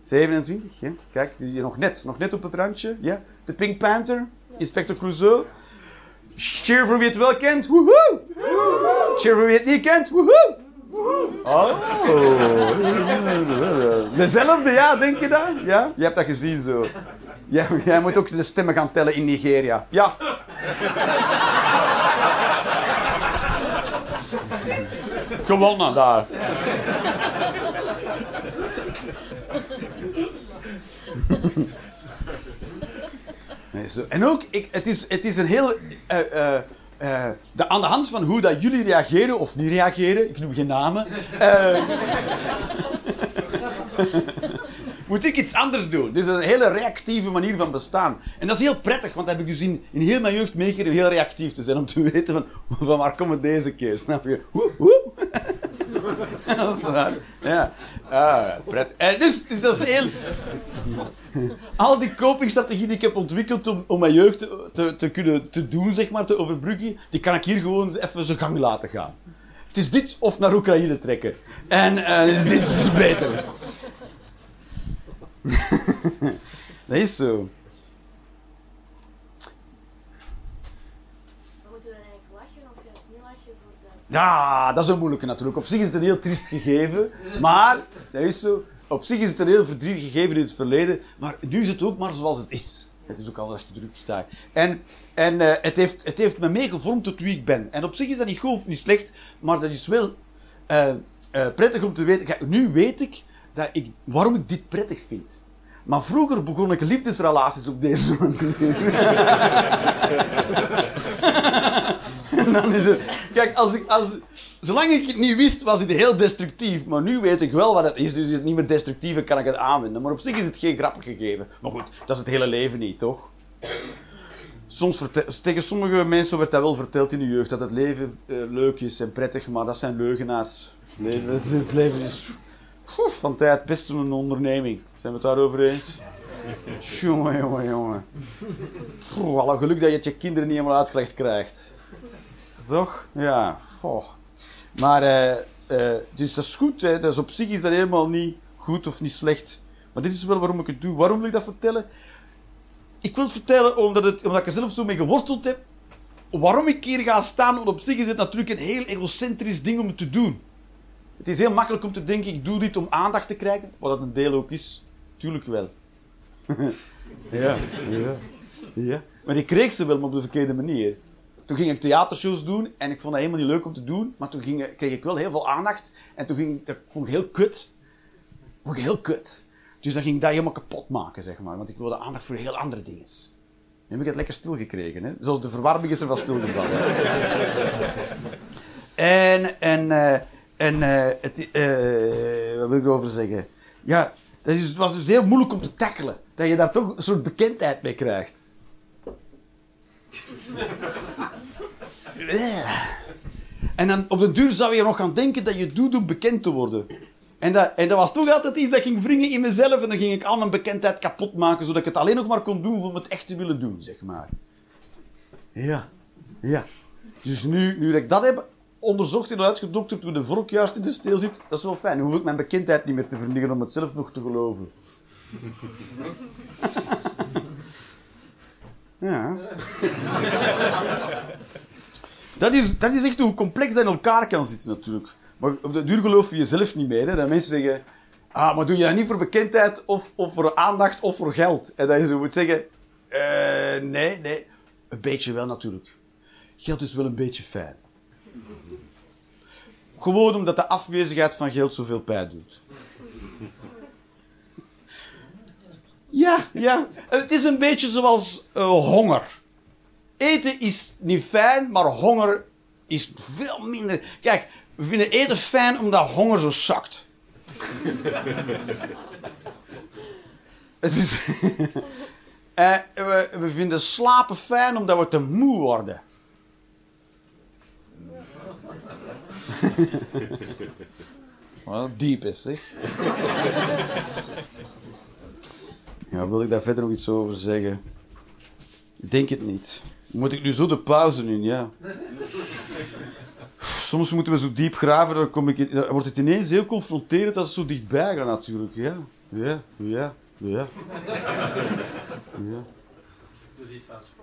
S2: 27, ja. Kijk, je nog net, nog net op het randje. Ja. De Pink Panther, Inspector Clouseau. Cheer voor wie het wel kent. Woehoe! Cheer voor wie het niet kent. Woehoe! Oh. Dezelfde, ja, denk je dat? Ja? Je hebt dat gezien zo. Ja, jij moet ook de stemmen gaan tellen in Nigeria. Ja. Gewonnen daar. Zo. En ook, ik, het, is, het is een heel. eh, eh, eh, de, aan de hand van hoe dat jullie reageren of niet reageren, ik noem geen namen. Eh, moet ik iets anders doen. Dus dat is een hele reactieve manier van bestaan. En dat is heel prettig, want dat heb ik dus in, in heel mijn jeugd meegekregen heel reactief te zijn. Om te weten van, van waar komt het deze keer, snap je? Waar. Ja. Ah, prettig. En dus, dus dat is heel... Al die copingstrategieën die ik heb ontwikkeld om, om mijn jeugd te, te, te kunnen te doen, zeg maar, te overbruggen, die kan ik hier gewoon even zijn gang laten gaan. Het is dit of naar Oekraïne trekken. En eh, dus dit is beter. dat is zo.
S3: Moeten we dan eigenlijk lachen of juist niet lachen voor dat.
S2: Ja, dat is een moeilijke natuurlijk. Op zich is het een heel triest gegeven, maar dat is zo. Op zich is het een heel verdrietig gegeven in het verleden, maar nu is het ook maar zoals het is. Het is ook al echt druk sta. En, en eh, het, heeft, het heeft me meegevormd tot wie ik ben. En op zich is dat niet goed of niet slecht, maar dat is wel eh, eh, prettig om te weten. Kijk, nu weet ik, dat ik waarom ik dit prettig vind. Maar vroeger begon ik liefdesrelaties op deze manier. En dan is het... Kijk, als ik, als, zolang ik het niet wist, was het heel destructief. Maar nu weet ik wel wat het is, dus is het niet meer destructief en kan ik het aanwenden. Maar op zich is het geen grappig gegeven. Maar goed, dat is het hele leven niet, toch? Soms tegen sommige mensen wordt dat wel verteld in de jeugd, dat het leven eh, leuk is en prettig, maar dat zijn leugenaars. Het leven is van tijd best een onderneming. Zijn we het daarover eens? Jongen, jongen, jongen. Alle geluk dat je het je kinderen niet helemaal uitgelegd krijgt. Toch? Ja. Maar, eh, eh, dus dat is goed. Hè. Dus op zich is dat helemaal niet goed of niet slecht. Maar dit is wel waarom ik het doe. Waarom wil ik dat vertellen? Ik wil het vertellen omdat, het, omdat ik er zelf zo mee geworsteld heb. Waarom ik hier ga staan, want op zich is het natuurlijk een heel egocentrisch ding om het te doen. Het is heel makkelijk om te denken, ik doe dit om aandacht te krijgen. Wat dat een deel ook is. Tuurlijk wel. ja, ja, ja. Maar ik kreeg ze wel, maar op de verkeerde manier. Toen ging ik theatershows doen en ik vond dat helemaal niet leuk om te doen. Maar toen ging, kreeg ik wel heel veel aandacht. En toen ging ik, dat vond ik heel kut. Vond ik heel kut. Dus dan ging ik dat helemaal kapot maken, zeg maar. Want ik wilde aandacht voor heel andere dingen. Nu heb ik het lekker stilgekregen, hè. Zoals de verwarming is er van stilgevallen. en, en, eh, en, eh, het, eh, wat wil ik erover zeggen? Ja, dat is, het was dus heel moeilijk om te tackelen. Dat je daar toch een soort bekendheid mee krijgt. En dan op de duur zou je nog gaan denken dat je doet om bekend te worden. En dat, en dat was toch altijd iets dat ging wringen in mezelf. En dan ging ik al mijn bekendheid kapot maken, zodat ik het alleen nog maar kon doen om het echt te willen doen, zeg maar. Ja, ja. Dus nu, nu dat ik dat heb onderzocht en uitgedokterd hoe de vork juist in de steel zit, dat is wel fijn. Nu hoef ik mijn bekendheid niet meer te vernietigen om het zelf nog te geloven. Ja. Dat is, dat is echt hoe complex dat in elkaar kan zitten, natuurlijk. Maar op de duur geloof je jezelf niet meer. Hè? Dat mensen zeggen... Ah, maar doe je dat niet voor bekendheid, of, of voor aandacht, of voor geld? En dat je zo moet zeggen... eh nee, nee. Een beetje wel, natuurlijk. Geld is wel een beetje fijn. Gewoon omdat de afwezigheid van geld zoveel pijn doet. Ja, ja. Het is een beetje zoals eh, honger. Eten is niet fijn, maar honger is veel minder. Kijk, we vinden eten fijn omdat honger zo zakt. Het is. Eh, we, we vinden slapen fijn omdat we te moe worden. Wat diep is, zeg. Ja, wil ik daar verder nog iets over zeggen? Ik denk het niet. Moet ik nu zo de pauze in? Ja. Soms moeten we zo diep graven, dan, kom ik in- dan wordt het ineens heel confronterend als het zo dichtbij gaat natuurlijk. Ja, ja, ja, ja. ja.
S4: Doe dit van sport.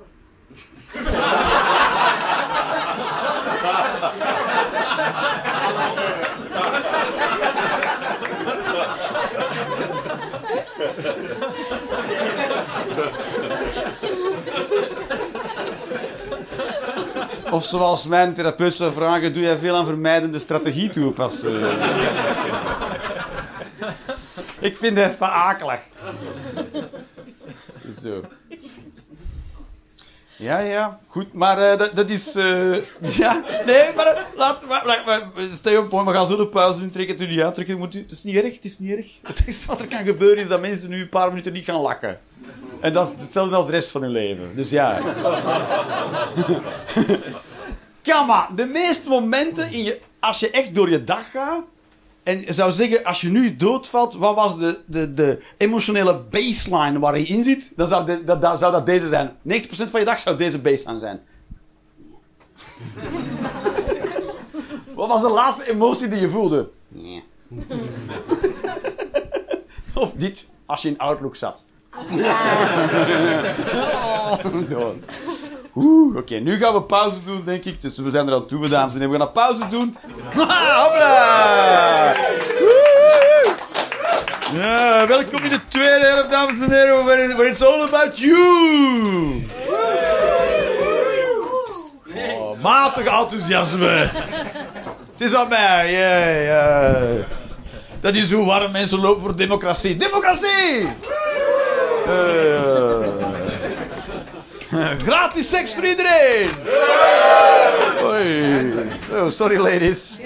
S2: Of zoals mijn therapeut zou vragen, doe jij veel aan vermijdende strategie toepassen? ik vind het akelig. Zo. Ja, ja, goed, maar eh, dat, dat is. eh, ja, nee, maar eh, laat. Maar, maar, maar, stay op, we gaan zo de pauze doen. Trek het het, moet u, het is niet erg, het is niet erg. Het eerste wat er kan gebeuren is dat mensen nu een paar minuten niet gaan lachen. En dat is hetzelfde als de rest van hun leven. Dus ja. Kama, de meeste momenten in je, als je echt door je dag gaat. En je zou zeggen, als je nu doodvalt, wat was de, de, de emotionele baseline waar je in zit? Dan zou, de- dat, dat, zou dat deze zijn. 90% van je dag zou deze baseline zijn. wat was de laatste emotie die je voelde? Nee. of dit, als je in Outlook zat. Oh. Oeh, oké, nu gaan we pauze doen, denk ik. Dus we zijn er aan toe, dames en heren. We gaan een pauze doen. Woe! Ja, welkom in de tweede helft, dames en heren, where, it's all about you! Oh, matig enthousiasme. Het is aan mij, ja. Dat is hoe warm mensen lopen voor democratie. Democratie! Eh. Gratis seks voor iedereen! Zo, sorry ladies.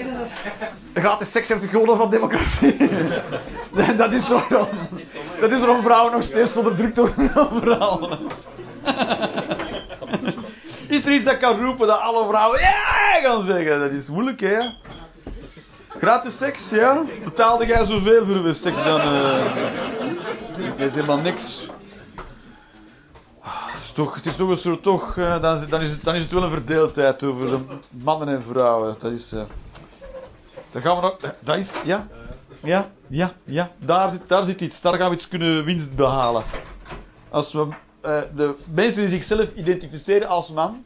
S2: Gratis seks heeft gewonnen van democratie. Dat is waarom, dat is vrouwen nog steeds onderdrukt worden overal. Is er iets dat kan roepen dat alle vrouwen ja gaan zeggen? Dat is moeilijk, hè? Gratis seks, ja? Betaalde jij zoveel voor uw seks dan? eh Dat is helemaal niks. Toch, het is toch een soort toch, eh, dan, is, dan, is het, dan is het wel een verdeeldheid over de mannen en vrouwen. Dat is. eh dan gaan we nog. Dat is. Ja? Ja, ja, ja. Daar zit, daar zit iets. Daar gaan we iets kunnen winst behalen. Als we eh, de mensen die zichzelf identificeren als man.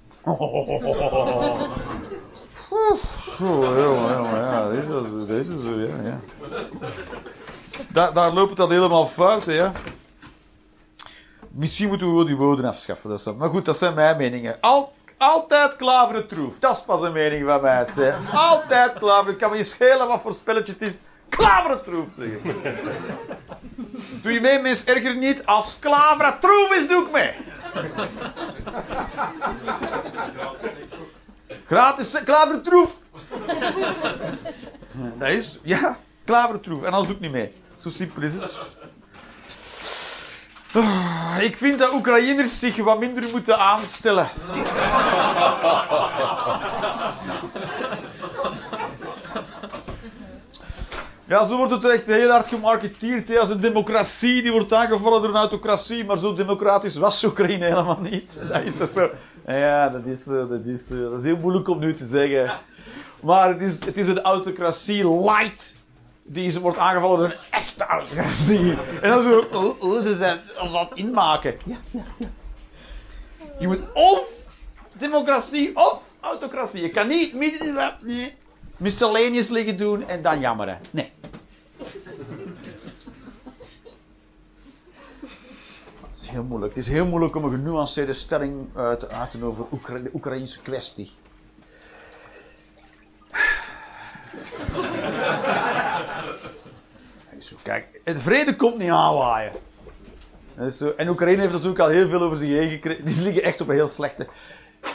S2: Zo, jongen, jongen, ja, dat dat wel zo, ja, ja. Daar, daar loopt dan helemaal fout, hè, ja. Misschien moeten we die woorden afschaffen. Dat is. Maar goed, dat zijn mijn meningen. Al, altijd klaveren troef. Dat is pas een mening van mij. Zeg. Altijd klaveren. Het kan me niet schelen wat voor spelletje het is. Klaveren troef, zeggen. Doe je mee, mens? Erger niet. Als klaveren troef is, doe ik mee. Gratis klavertroef. Dat is, ja, klavertroef. En anders doe ik niet mee. Zo simpel is het. Ah, Ik vind dat Oekraïners zich wat minder moeten aanstellen. Ja, zo wordt het echt heel hard gemarketeerd als een democratie die wordt aangevallen door een autocratie, maar zo democratisch was Oekraïne helemaal niet. Dat is zo. Ja, dat is, eh, dat, is, eh, dat is heel moeilijk om nu te zeggen. Maar het is, het is een autocratie light die wordt aangevallen door een echte autocratie. En dan zo, hoe, ze zijn, als dat inmaken. Ja, ja, ja. Je moet of democratie of autocratie. Je kan niet midden, nee, miscellaneous liggen doen en dan jammeren. Nee. Het is heel moeilijk. Het is heel moeilijk om een genuanceerde stelling eh, te uiten over Oekra- de Oekraïnse kwestie. Zo, kijk, het vrede komt niet aanwaaien. Zo. En Oekraïne heeft natuurlijk al heel veel over zich heen gekregen. Die liggen echt op een heel slechte.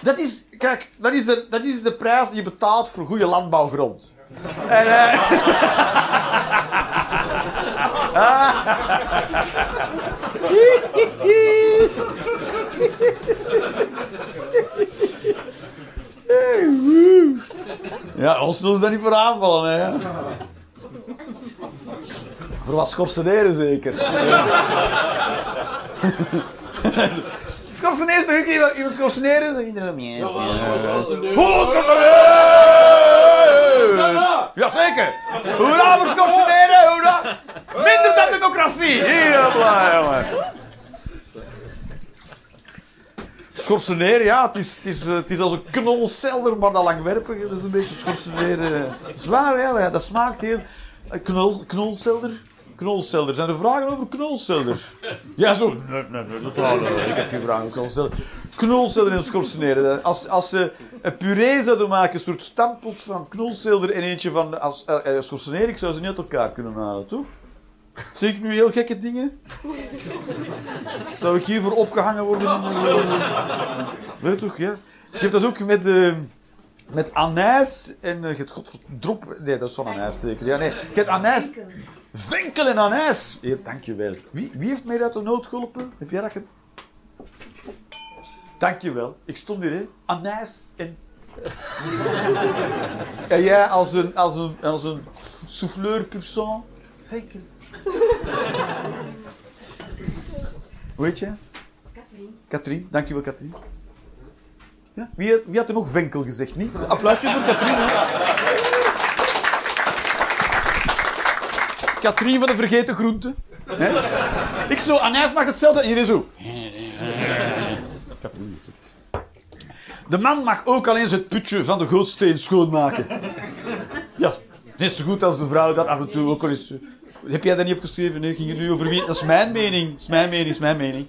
S2: Dat is, kijk, dat is de, dat is de prijs die je betaalt voor goede landbouwgrond. En, eh, ja, ons ze daar niet voor aanvallen, hè. Voor wat schorseneren zeker. schorseneren, toch ook iemand, iemand schorseneren? Dan iedereen meer. Oh, schorseneren! Jazeker! Hoera voor schorseneren, hoera! Minder dan democratie! Heel blij, jongen. Schorseneren, ja, het is, het, is, eh, het is als een knolselder, maar dan langwerpig. Dat is een beetje schorseneren. Zwaar, ja, dat- dat smaakt heel... Knol, knolselder? Knolselder. Zijn er vragen over knolselder? Ja, zo. Nee, nee, nee, ik. Heb geen vragen over knolselder. Knolselder en schorseneren. Als, als ze een puree zouden maken, een soort stampot van knolselder en eentje van als, schorseneren, ik zou ze niet uit elkaar kunnen halen, toch? Zie ik nu heel gekke dingen? Zou ik hiervoor opgehangen worden? Weet toch, ja? Je hebt dat ook met, eh met anijs en... eh, je hebt. Nee, dat is van anijs zeker. Ja, nee. Je hebt anijs... Winkel en anijs! Ja, dankjewel. Wie, wie heeft mij uit de nood geholpen? Heb jij dat ge... Dankjewel. Ik stond hier, hè. Anijs en... en jij als een, als een, als een souffleur pur sang. Winkel. Hoe heet je?
S3: Katrien.
S2: Katrien. Dankjewel, Katrien. Ja? Wie, had, wie had er nog winkel gezegd? Niet? Applausje voor Katrien. Hè? Katrien van de vergeten groenten. Ik zo, anijs mag hetzelfde. En iedereen zo. Is het. De man mag ook alleen zijn putje van de gootsteen schoonmaken. Ja, net zo goed als de vrouw dat af en toe ook al eens... Heb jij dat niet opgeschreven? Nee, ging het nu over wie? Dat is mijn mening. Dat is mijn mening, dat is mijn mening.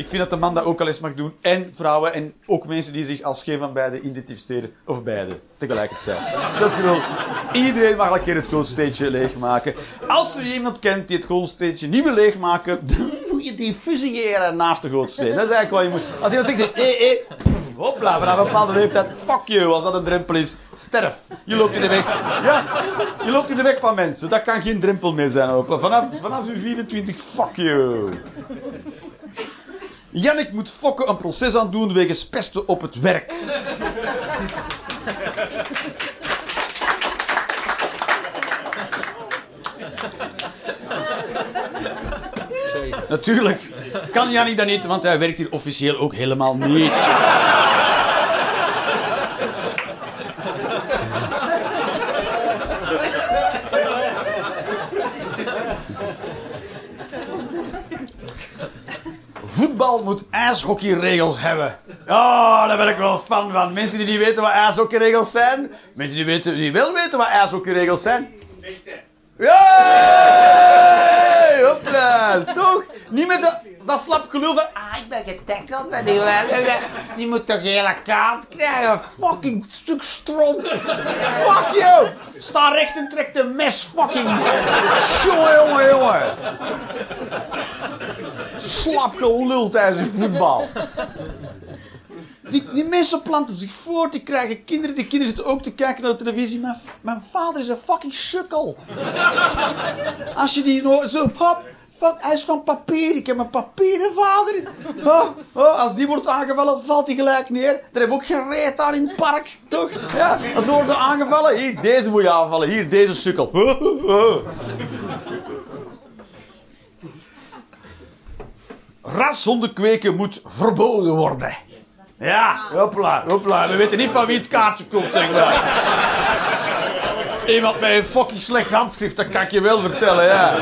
S2: Ik vind dat de man dat ook al eens mag doen. En vrouwen en ook mensen die zich als geen van beide identificeren. Of beide, tegelijkertijd. Ik bedoel, iedereen mag een keer het goldsteentje leegmaken. Als er iemand kent die het goldsteentje niet wil leegmaken, dan moet je die fusilleren naast de gootsteen. Dat is eigenlijk wat je moet... Als iemand zegt, hé, hé, hopla, vanaf een bepaalde leeftijd, fuck you, als dat een drempel is, sterf. Je loopt in de weg. Ja, je loopt in de weg van mensen. Dat kan geen drempel meer zijn. Vanaf, vanaf uw 24, fuck you. Jannik moet fokken een proces aan doen wegens pesten op het werk. Natuurlijk kan Jannik dat niet, want hij werkt hier officieel ook helemaal niet. Voetbal moet ijshockeyregels hebben. Ja, daar ben ik wel fan van. Mensen die niet weten wat ijshockeyregels zijn. Mensen die, weten, die wel weten wat ijshockeyregels zijn. Ja! Hopla, toch? Niet met de, dat slap gelul van... Ah, ik ben getackeld en die, die moet toch hele kaart krijgen. Fucking stuk stront. Fuck you! Sta recht en trek de mes. Fucking... Jongen, jongen, jongen. Slap gelul tijdens het voetbal. Die, die mensen planten zich voort, die krijgen kinderen. Die kinderen zitten ook te kijken naar de televisie. Mijn, mijn vader is een fucking sukkel. Als je die zo, hop, fuck, hij is van papier. Ik heb een papieren vader. Oh, oh, als die wordt aangevallen, valt hij gelijk neer. Daar hebben ook gereed aan in het park, toch? Ja, als ze worden aangevallen, hier, deze moet je aanvallen. Hier, deze sukkel. Oh, oh, oh. Rashonden kweken moet verboden worden. Ja, hopla, hopla. We weten niet van wie het kaartje komt, zeg maar. Iemand met een fucking slecht handschrift, dat kan ik je wel vertellen, ja.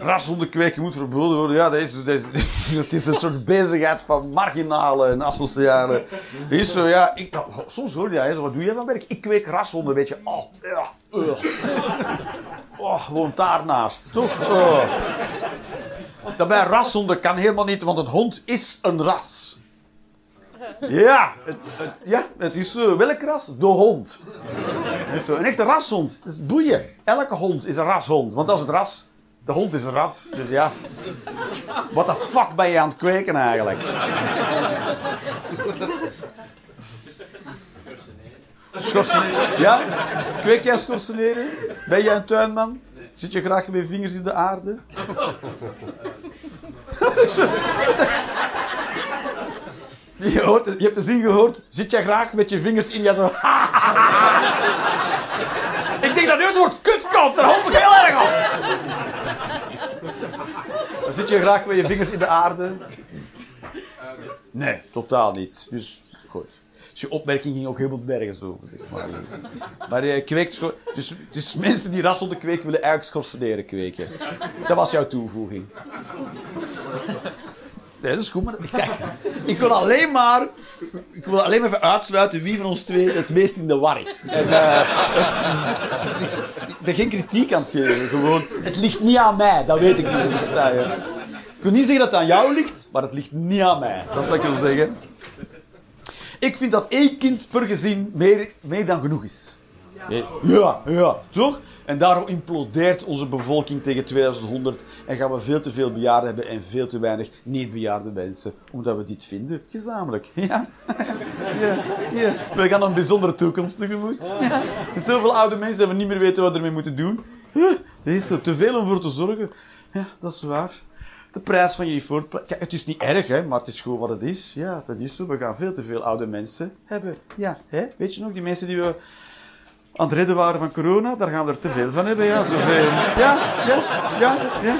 S2: Rashonden kweken moet verboden worden. Ja, dat is, dat is, dat dat een soort bezigheid van marginale en asociale. Dat is zo, ja. Ik, soms hoor je, hè, wat doe je van werk? Ik kweek rashonden, weet je. Oh, ja, ugh. oh gewoon daarnaast, toch? Oh. Daarbij rashonden kan helemaal niet, want een hond is een ras. Ja, het, ja, het is eh, welk ras? De hond. Dat is zo. Een echte rashond. Dat is boeien. Elke hond is een rashond. Want dat is het ras. De hond is ras. Dus ja. Wat de fuck ben je aan het kweken eigenlijk? Schorsen. Ja? Kweek jij schorseneren? Ben jij een tuinman? Zit je graag met je vingers in de aarde? Je, hoort, je hebt de zin gehoord. Zit jij graag met je vingers in je zo. ik denk dat nu het woord kut komt. Daar hoop ik heel erg op. Dan zit je graag met je vingers in de aarde. Nee, totaal niet. Dus goed. Dus je opmerking ging ook helemaal nergens over, zeg maar. Maar je kweekt... scho- Dus, dus mensen die rasselden kweken willen eigenlijk schorseneren kweken. Dat was jouw toevoeging. Nee, dat is goed, maar kijk, ik wil alleen maar, ik wil alleen maar even uitsluiten wie van ons twee het meest in de war is. En, is- dus ik, ben geen kritiek aan het geven, gewoon, het ligt niet aan mij, dat weet ik niet. Ik wil niet zeggen dat het aan jou ligt, maar het ligt niet aan mij. Dat is wat ik wil zeggen. Ik vind dat één kind per gezin meer, meer dan genoeg is. Ja, ja, toch? En daarom implodeert onze bevolking tegen 2100 en gaan we veel te veel bejaarden hebben en veel te weinig niet-bejaarde mensen. Omdat we dit vinden, gezamenlijk. Ja. ja, ja. We gaan een bijzondere toekomst tegemoet. Ja. Zoveel oude mensen dat we niet meer weten wat we ermee moeten doen. Er is er te veel om voor te zorgen. Ja, dat is waar. De prijs van jullie voortpla- Kijk, het is niet erg, hè, maar het is gewoon wat het is. Ja, dat is zo. We gaan veel te veel oude mensen hebben. Ja, hè? weet je nog, die mensen die we aan het redden waren van corona, daar gaan we er te veel van hebben. Ja, zoveel. Ja, ja, ja, ja,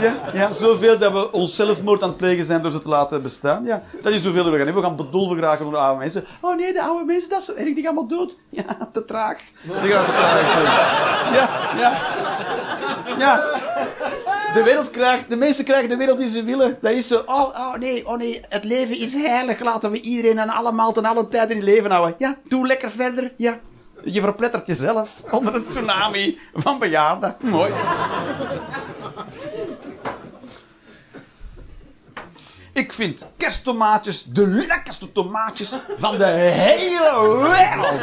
S2: ja, ja. Zoveel dat we ons zelfmoord aan het plegen zijn door ze te laten bestaan. Ja, dat is zoveel dat we gaan hebben. We gaan bedolven geraken door de oude mensen. Oh nee, de oude mensen, dat is zo erg, die gaan maar dood. Ja, te traag. Ze gaan te traag doen. Ja, ja. Ja. De wereld krijgt, de mensen krijgen de wereld die ze willen. Dat is zo, oh, oh nee, oh nee, het leven is heilig. Laten we iedereen en allemaal ten alle tijden in leven houden. Ja, doe lekker verder. Ja. Je verplettert jezelf onder een tsunami van bejaarden. Mooi. Ik vind kersttomaatjes de lekkerste tomaatjes van de hele wereld.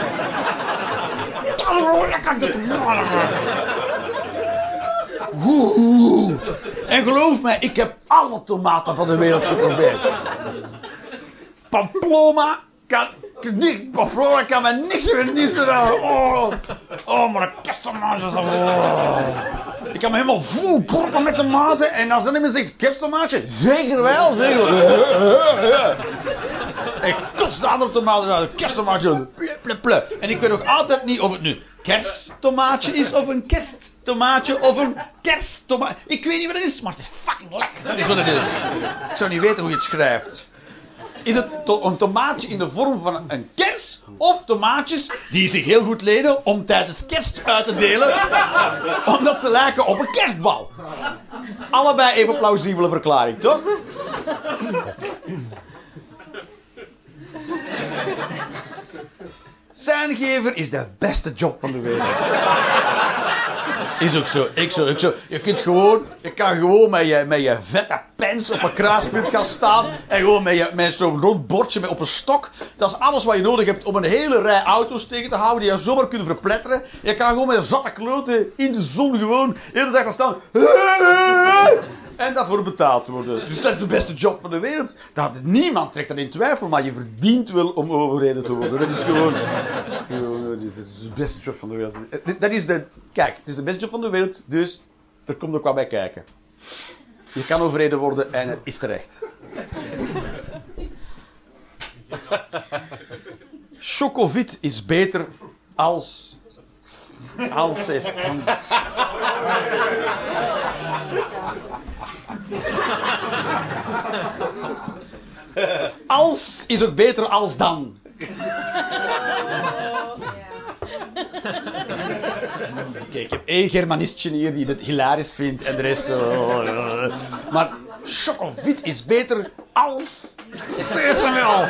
S2: Oeh. En geloof mij, ik heb alle tomaten van de wereld geprobeerd. Pamplona kan niks, Pamplona kan me niks meer niet doen. Oh, oh, maar de kersttomaatjes. Oh. Ik kan me helemaal vol proppen met tomaten. En als er iemand zegt kersttomaatje, zeker wel, zeker wel. Ik kots de andere tomaten uit. Kersttomaatje. Ple, ple, ple. En ik weet ook altijd niet of het nu kersttomaatje is of een kersttomaatje of een kersttomaatje. Ik weet niet wat het is, maar het is fucking lekker. Dat is wat het is. Ik zou niet weten hoe je het schrijft. Is het een tomaatje in de vorm van een kers of tomaatjes die zich heel goed leden om tijdens kerst uit te delen, omdat ze lijken op een kerstbal? Allebei even plausibele verklaring, toch? Zijngever is de beste job van de wereld. Is ook zo, ik zo, ik zo. Je kunt gewoon, je kan gewoon met je, met je vette pens op een kruispunt gaan staan. En gewoon met, je, met zo'n rond bordje met, op een stok. Dat is alles wat je nodig hebt om een hele rij auto's tegen te houden. Die je zomaar kunnen verpletteren. Je kan gewoon met een zatte kloten in de zon gewoon de dag gaan staan. En daarvoor betaald worden. Dus dat is de beste job van de wereld. Dat, niemand trekt dat in twijfel, maar je verdient wel om overreden te worden. Dat is gewoon. Dat is, gewoon, dat is de beste job van de wereld. Dat is de. Kijk, het is de beste job van de wereld, dus er komt ook wat bij kijken. Je kan overreden worden en het is terecht. Chocovit is beter als. Als. Als is ook beter als dan. Kijk, ik heb één Germanistje hier die het hilarisch vindt en de rest eh. Maar chocovit is beter als sesamel.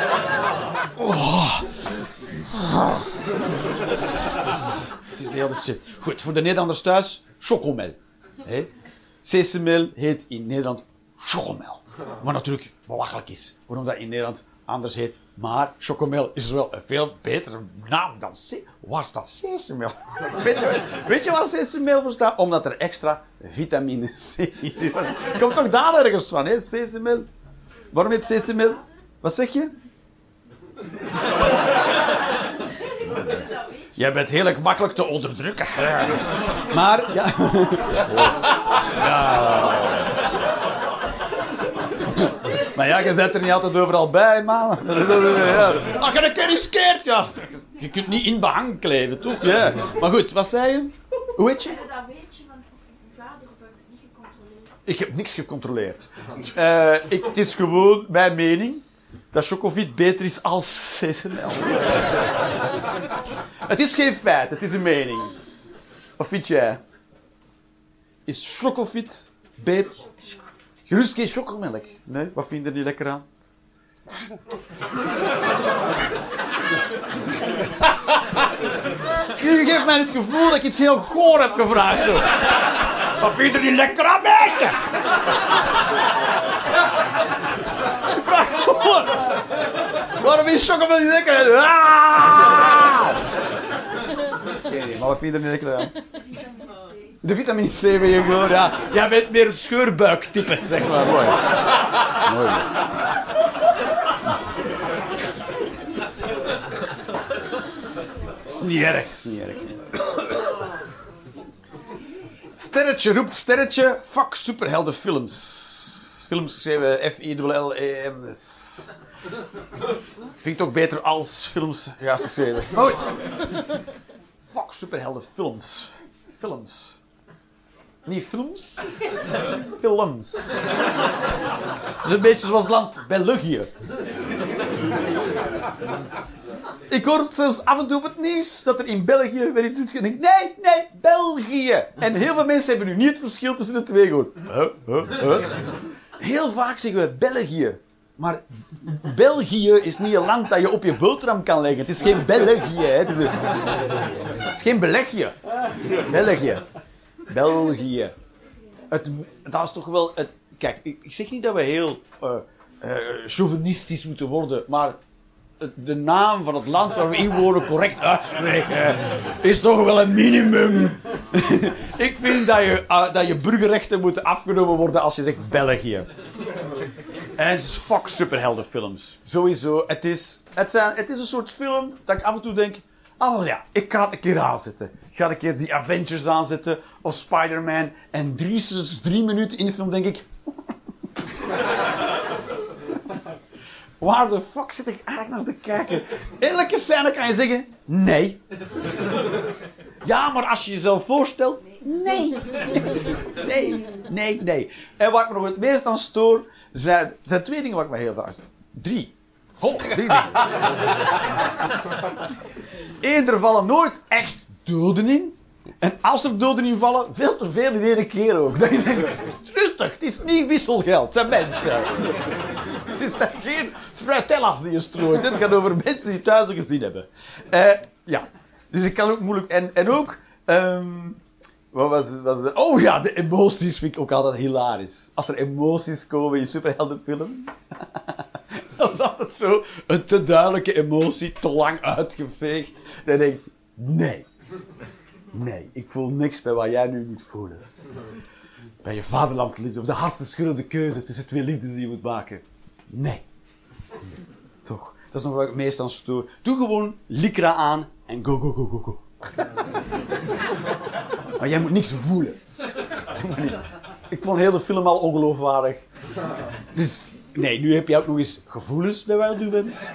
S2: Oh. Het is de hele shit. Goed, voor de Nederlanders thuis, chocomel. Hè? Sesamel heet in Nederland chocomel. Wat natuurlijk belachelijk is. Waarom dat in Nederland anders heet. Maar chocomel is wel een veel betere naam dan se Waar staat sesamel? weet, je, weet je waar sesamel voor staat? Omdat er extra vitamine C zit. Komt toch daar ergens van, hè? Sesamel. Waarom heet sesamel? Wat zeg je? Jij bent heel makkelijk te onderdrukken. Maar, ja. Maar ja, je zet er niet altijd overal bij, man. Dat is- dat is- ja. Als je een keer riskeert, ja. Je kunt niet in behang kleven, toch? Ja. Maar goed, wat zei je? Hoe heet je?
S3: En dat weet je van of je vader of heb je het niet gecontroleerd?
S2: Ik heb niks gecontroleerd. Eh, ik, het is gewoon mijn mening dat Chocovit beter is als CSML. het is geen feit, het is een mening. Wat vind jij? Is Chocovit beter? Gerust geen chocomelk. Nee, wat vind je er niet lekker aan? Jullie geeft mij het gevoel dat ik iets heel goor heb gevraagd. Zo. Wat vind je er niet lekker aan, meisje? Ik vraag gewoon. Waarom is chocomel niet lekker? Ah! Geen idee. wat vind je er niet aan? De vitamine C ben je gewoon, ja. Jij bent meer een scheurbuiktype, zeg maar. Mooi. Mooi. Erg. Sterretje roept sterretje. Fuck superheldenfilms. Films geschreven F-I-L-L-E-M-S. Vind ik toch beter als films juist geschreven. Goed. Fuck superheldenfilms. Films. Niet films? Films. Dat is een beetje zoals het land België. Ik hoor het zelfs af en toe op het nieuws dat er in België weer iets is. Nee, nee, België. En heel veel mensen hebben nu niet het verschil tussen de twee gehoord. Heel vaak zeggen we België. Maar België is niet een land dat je op je boterham kan leggen. Het is geen België. Hè. Het, is het is geen België. België. België. Het, dat is toch wel... Het, kijk, ik, zeg niet dat we heel eh, eh, chauvinistisch moeten worden, maar de naam van het land waar we in wonen correct uitspreken is toch wel een minimum. ik vind dat je, ah, dat je burgerrechten moeten afgenomen worden als je zegt België. En het is fuck superheldenfilms. Sowieso. Het is, het, zijn, het is een soort film dat ik af en toe denk... Ah, wel ja, ik ga het een keer aanzetten. Ik ga een keer die Avengers aanzetten. Of Spider-Man. En drie, drie minuten in de film denk ik... Waar de fuck zit ik eigenlijk naar te kijken? Elke scène kan je zeggen... Nee. Ja, maar als je jezelf voorstelt... Nee. Nee, nee, nee. En waar ik me nog het meest aan stoor... zijn, zijn twee dingen waar ik me heel vaak... Drie. Goh, drie dingen. Eén, er vallen nooit echt En als er doden in vallen, veel te veel in één keer ook. Dat je denkt, rustig, het is niet wisselgeld, het zijn mensen. Het is dan geen fruitellas die je strooit. Het gaat over mensen die thuis een gezin hebben. Eh, ja, dus ik kan ook moeilijk... En, en ook... ehm, wat was, was? Oh ja, de emoties vind ik ook altijd hilarisch. Als er emoties komen in superheldenfilm. dat is altijd zo een te duidelijke emotie, te lang uitgeveegd. Dan denk ik, nee. Nee, ik voel niks bij wat jij nu moet voelen. Bij je vaderlandsliefde of de hartverscheurende keuze tussen twee liefdes die je moet maken. Nee. Toch. Dat is nog waar ik het meest aan stoor. Doe gewoon Lycra aan en go, go, go, go, go. Maar jij moet niks voelen. Ik vond heel de film al ongeloofwaardig. Dus, nee, nu heb je ook nog eens gevoelens bij waar u bent.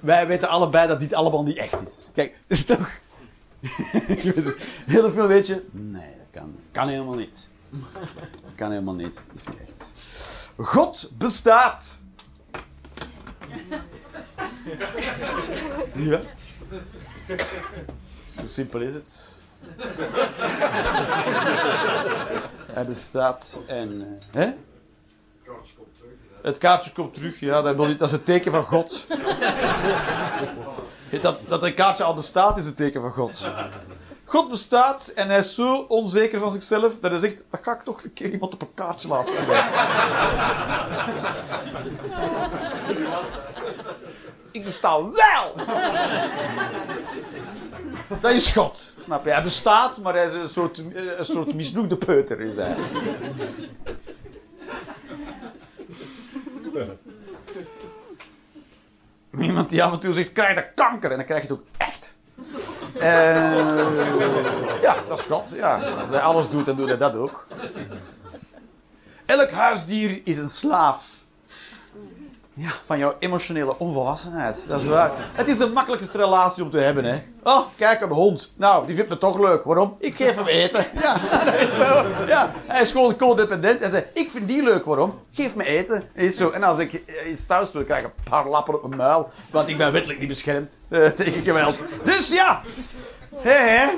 S2: Wij weten allebei dat dit allemaal niet echt is. Kijk, is toch... Heel film weet je... Nee, dat kan, kan helemaal niet. Dat kan helemaal niet. Is niet echt. God bestaat. Ja. Zo simpel is het. Hij bestaat en... eh, hè? Het kaartje komt terug, ja, dat is het teken van God. Dat, dat een kaartje al bestaat, is het teken van God. God bestaat en hij is zo onzeker van zichzelf dat hij zegt: dat ga ik toch een keer iemand op een kaartje laten schrijven. ik besta wel! Dat is God, snap je? Hij bestaat, maar hij is een soort, een soort misnoegde peuter. Is hij. Iemand die af en toe zegt, krijg je kanker? En dan krijg je het ook echt. Eh, ja, dat is God. Ja. Als hij alles doet, dan doet hij dat ook. Elk huisdier is een slaaf. Ja, van jouw emotionele onvolwassenheid. Dat is waar. Het is de makkelijkste relatie om te hebben, hè. Oh, kijk, een hond. Nou, die vindt me toch leuk. Waarom? Ik geef hem eten. Ja. Ja, hij is gewoon codependent. Hij zegt, ik vind die leuk. Waarom? Geef me eten. Is zo. En als ik eh, iets thuis doe, krijg ik een paar lappen op mijn muil. Want ik ben wettelijk niet beschermd eh, tegen geweld. Dus ja. Hé, hè.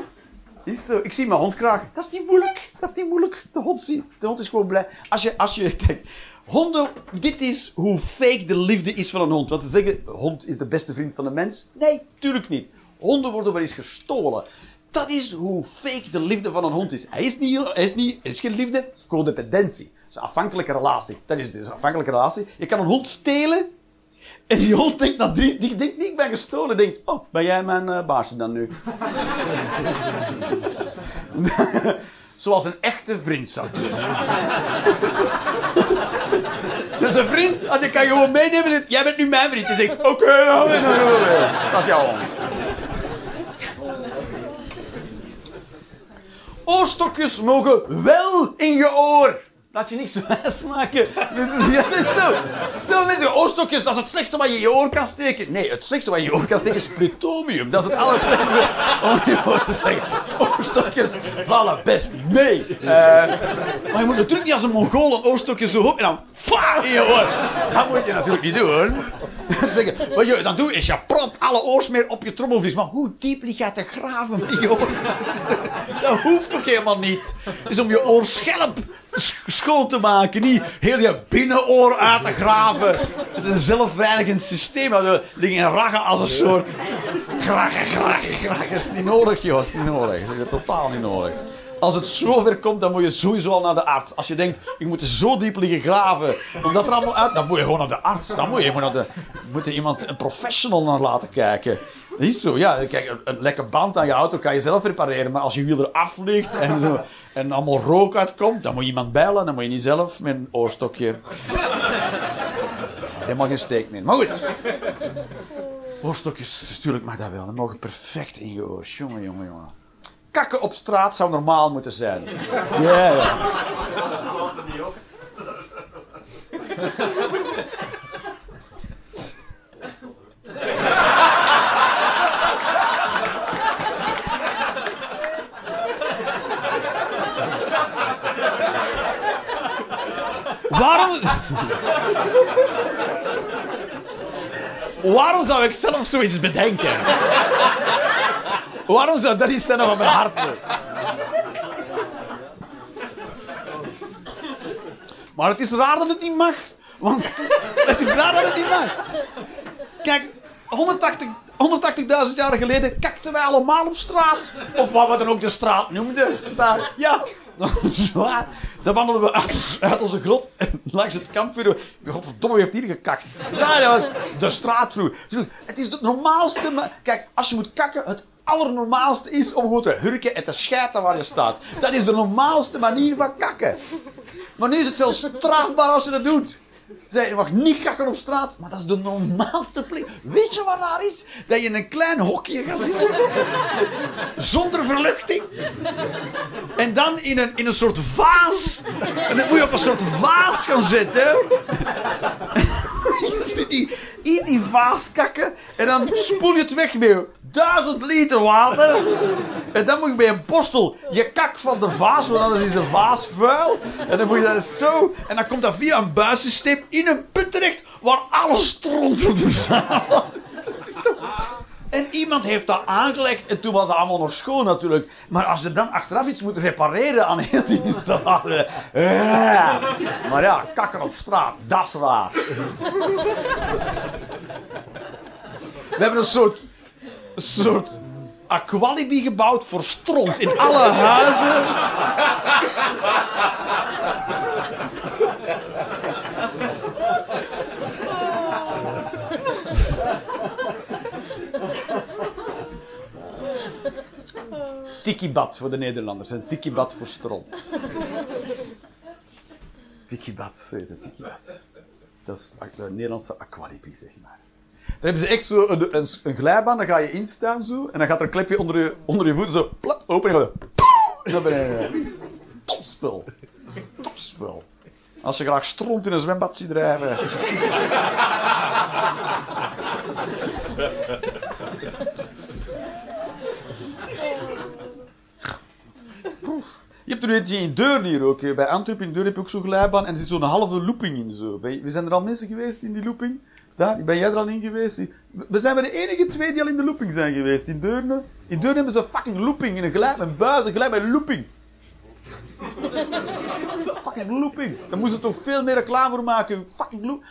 S2: Is zo. Ik zie mijn hond graag. Dat is niet moeilijk. Dat is niet moeilijk. De hond, zie, de hond is gewoon blij. Als je, als je, kijk. Honden, dit is hoe fake de liefde is van een hond. Want ze zeggen, hond is de beste vriend van de mens. Nee, tuurlijk niet. Honden worden wel eens gestolen. Dat is hoe fake de liefde van een hond is. Hij is niet, hij is niet, is geen liefde, het is codependentie. Het is een afhankelijke relatie. Dat is een afhankelijke relatie. Je kan een hond stelen En die hond denkt denkt niet, ik ben gestolen. Denkt, oh, ben jij mijn eh baasje dan nu? Zoals een echte vriend zou doen. Dus een vriend, die kan je gewoon meenemen. en Jij bent nu mijn vriend. Die denkt, oké, nou. dat is jouw hond. Oorstokjes mogen wel in je oor. Laat je niks wijs maken. Dus, zo. Zo mensen, oorstokjes, dat is het slechtste wat je in je oor kan steken. Nee, het slechtste wat je in je oor kan steken is plutonium. Dat is het allerslechtste om je oor te steken. Oorstokjes vallen best mee. Eh, maar je moet natuurlijk niet als een mongool een oorstokje zo op en dan fa in je oor. Dat moet je natuurlijk niet doen. Wat je dan doet is je propt alle oorsmeer op je trommelvlies. Maar hoe diep lig jij te graven met je oor? Dat hoeft toch helemaal niet. Het is om je oor scherp sch- schoon te maken. Niet heel je binnenoor uit te graven. Het is een zelfreinigend systeem. Er liggen raggen als een soort... Graggen, graggen, graggen. Dat is niet nodig, joh. Dat is niet nodig. Dat is totaal niet nodig. Als het zover komt, dan moet je sowieso al naar de arts. Als je denkt, ik moet er zo diep liggen graven, omdat er allemaal uit... Dan moet je gewoon naar de arts. Dan moet je, moet er iemand, een professional naar laten kijken. Dat is zo, ja. Kijk, een, een lekke band aan je auto kan je zelf repareren. Maar als je wiel eraf vliegt en, zo, en allemaal rook uitkomt, dan moet je iemand bellen. Dan moet je niet zelf met een oorstokje... Helemaal geen steek meer. Maar goed. Oorstokjes, natuurlijk mag dat wel. Dan mogen perfect in je oor. Jongen, jongen, jongen. Kakken op straat zou normaal moeten zijn. Ja, ja. Waarom... Waarom zou ik zelf zoiets bedenken? Waarom zou dat iets zijn van mijn hart? Maar het is raar dat het niet mag. Want het is raar dat het niet mag. Kijk, 180 180.000 jaar geleden kakten wij allemaal op straat. Of wat we dan ook de straat noemden. Ja, zwaar. Dan wandelden we uit, onze grot en langs het kampvuur. Godverdomme, heeft hier gekakt? Ja, dat was de straat vroeger. Het is het normaalste. ma- Kijk, als je moet kakken, het allernormaalste is om gewoon te hurken en te schijten waar je staat. Dat is de normaalste manier van kakken. Maar nu is het zelfs strafbaar als je dat doet. Zij, je mag niet kakken op straat, maar dat is de normaalste plek. Weet je wat raar is? Dat je in een klein hokje gaat zitten. Zonder verluchting. En dan in een, in een soort vaas. En dan moet je op een soort vaas gaan zitten. In die vaas kakken. En dan spoel je het weg met duizend liter water. En dan moet je bij een borstel je kak van de vaas, want anders is de vaas vuil. En dan moet je dat zo. En dan komt dat via een buissysteem in een put terecht waar alles stront wordt verzameld. Dat En iemand heeft dat aangelegd en toen was het allemaal nog schoon natuurlijk. Maar als je dan achteraf iets moet repareren aan heel die installatie. Ja. Maar ja, kakken op straat, dat is raar. We hebben een soort, soort aqualibi gebouwd voor stront in alle huizen. Tikibad voor de Nederlanders en tikibad voor stront. Tikibad, heet het, tikibad. Dat is de Nederlandse aqualibi, zeg maar. Dan hebben ze echt zo een, een, een glijbaan, dan ga je instaan zo, en dan gaat er een klepje onder je, onder je voeten zo plap, open en dan je naar beneden. Topspul. Topspul. Als je graag stront in een zwembad ziet drijven. Je hebt er eentje in Deurne hier ook. hè. Bij Antwerpen in Deurne heb je ook zo'n glijbaan en er zit zo'n halve looping in. Zo. We zijn er al mensen geweest in die looping. Daar, ben jij er al in geweest? We zijn bij de enige twee die al in de looping zijn geweest. In Deurne. In Deurne hebben ze een fucking looping in een glijbaan. Een buis, een glijbaan, een looping. fucking looping. Daar moesten ze toch veel meer reclame voor maken. Fucking loop.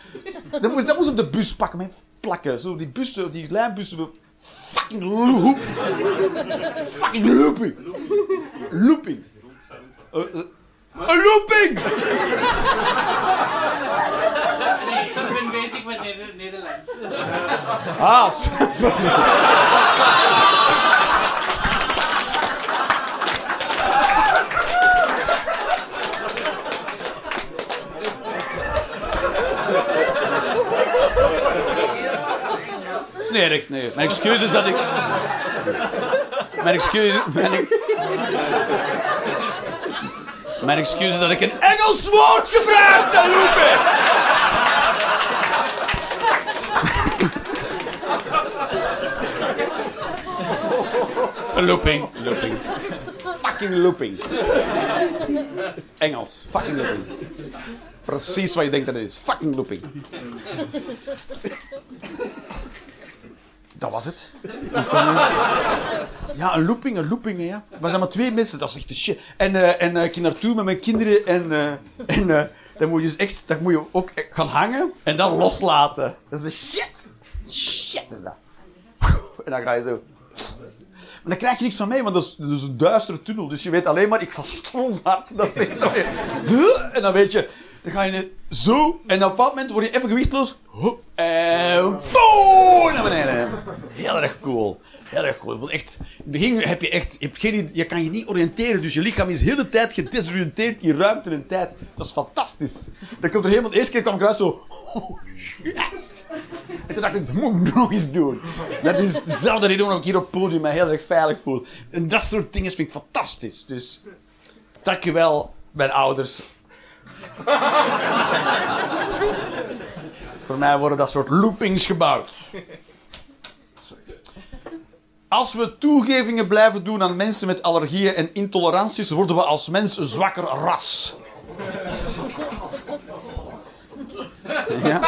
S2: Dat moest, dat op de bus pakken, met plakken. Zo die bussen, die lijnbussen. Fucking loop. fucking looping. Looping. Een looping!
S4: Nee, ik ben bezig met Neder- Nederlands.
S2: Ah, sorry. Snerig, nee. Mijn excuus is dat ik... Mijn excuus... Mijn, mijn excuus is dat ik een Engels woord gebruikte, Loepe! Looping. Looping. Fucking looping. Engels. Fucking looping. Precies wat je denkt dat het is. Fucking looping. Dat was het. Ja, een looping, een looping, ja. We zijn maar twee mensen, dat is echt de shit. En, eh, en eh, ik ging naartoe met mijn kinderen en, eh, en dan moet je dus echt, dan moet je ook gaan hangen en dan loslaten. Dat is de shit. Shit is dat. En dan ga je zo. Maar dan krijg je niks van mij, want dat is, een duistere tunnel. Dus je weet alleen maar, ik ga hard. Dat is zo weer. En dan weet je, dan ga je zo. En op een moment word je even gewichtloos. En boom, naar beneden. Heel erg cool. Heel erg cool. Echt, in het begin heb je echt, je, hebt geen, je kan je niet oriënteren. Dus je lichaam is de hele tijd gedesoriënteerd in ruimte en tijd. Dat is fantastisch. Dan komt er helemaal, de eerste keer kwam ik eruit zo. Oh. En toen dacht ik, dat moet ik nog eens doen. Dat is dezelfde reden waarom ik hier op het podium me heel erg veilig voel. En dat soort dingen vind ik fantastisch. Dus, dankjewel, mijn ouders. Voor mij worden dat soort loopings gebouwd. Als we toegevingen blijven doen aan mensen met allergieën en intoleranties, worden we als mens een zwakker ras. Ja.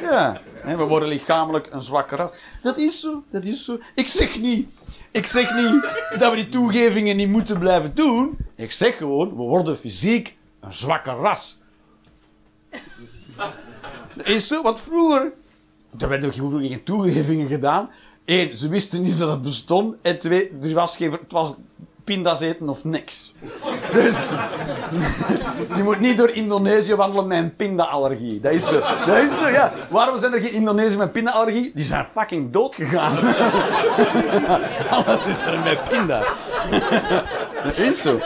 S2: Ja, we worden lichamelijk een zwakker ras. Dat is zo, dat is zo. Ik zeg niet, ik zeg niet dat we die toegevingen niet moeten blijven doen. Ik zeg gewoon, we worden fysiek een zwakker ras. Dat is zo, want vroeger, er werden geen toegevingen gedaan. Eén, ze wisten niet dat het bestond. En twee, er was geen, het was pinda's eten of niks. Dus, je moet niet door Indonesië wandelen met een pinda-allergie. Dat is zo. Dat is zo, ja. Waarom zijn er geen Indonesiërs met pinda-allergie? Die zijn fucking dood gegaan. Alles is er met pinda. Dat is zo.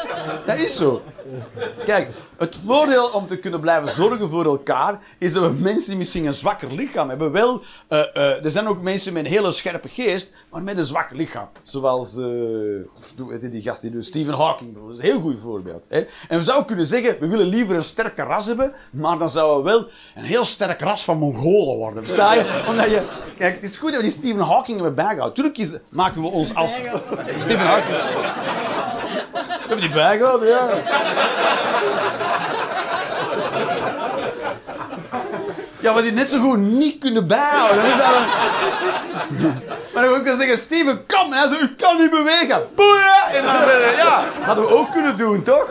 S2: Dat is zo. Kijk, het voordeel om te kunnen blijven zorgen voor elkaar is dat we mensen die misschien een zwakker lichaam hebben, wel, eh, eh, er zijn ook mensen met een hele scherpe geest, maar met een zwak lichaam. Zoals, eh, hoe heet die gast die doet, Stephen Hawking. Dat is een heel goed voorbeeld. Hè? En we zouden kunnen zeggen, we willen liever een sterker ras hebben, maar dan zouden we wel een heel sterk ras van Mongolen worden. Versta je? Omdat je, kijk, het is goed dat we die Stephen Hawking hebben bijgehouden. Tuurlijk is, maken we ons als... Stephen Hawking. Hebben die bijgehouden, ja. Ja, maar die net zo goed niet kunnen bijhouden. Dat een- Maar dan ook kunnen zeggen, Steven, kom! En hij zo, u kan niet bewegen. Boeien! En dan, eh, ja, hadden we ook kunnen doen, toch?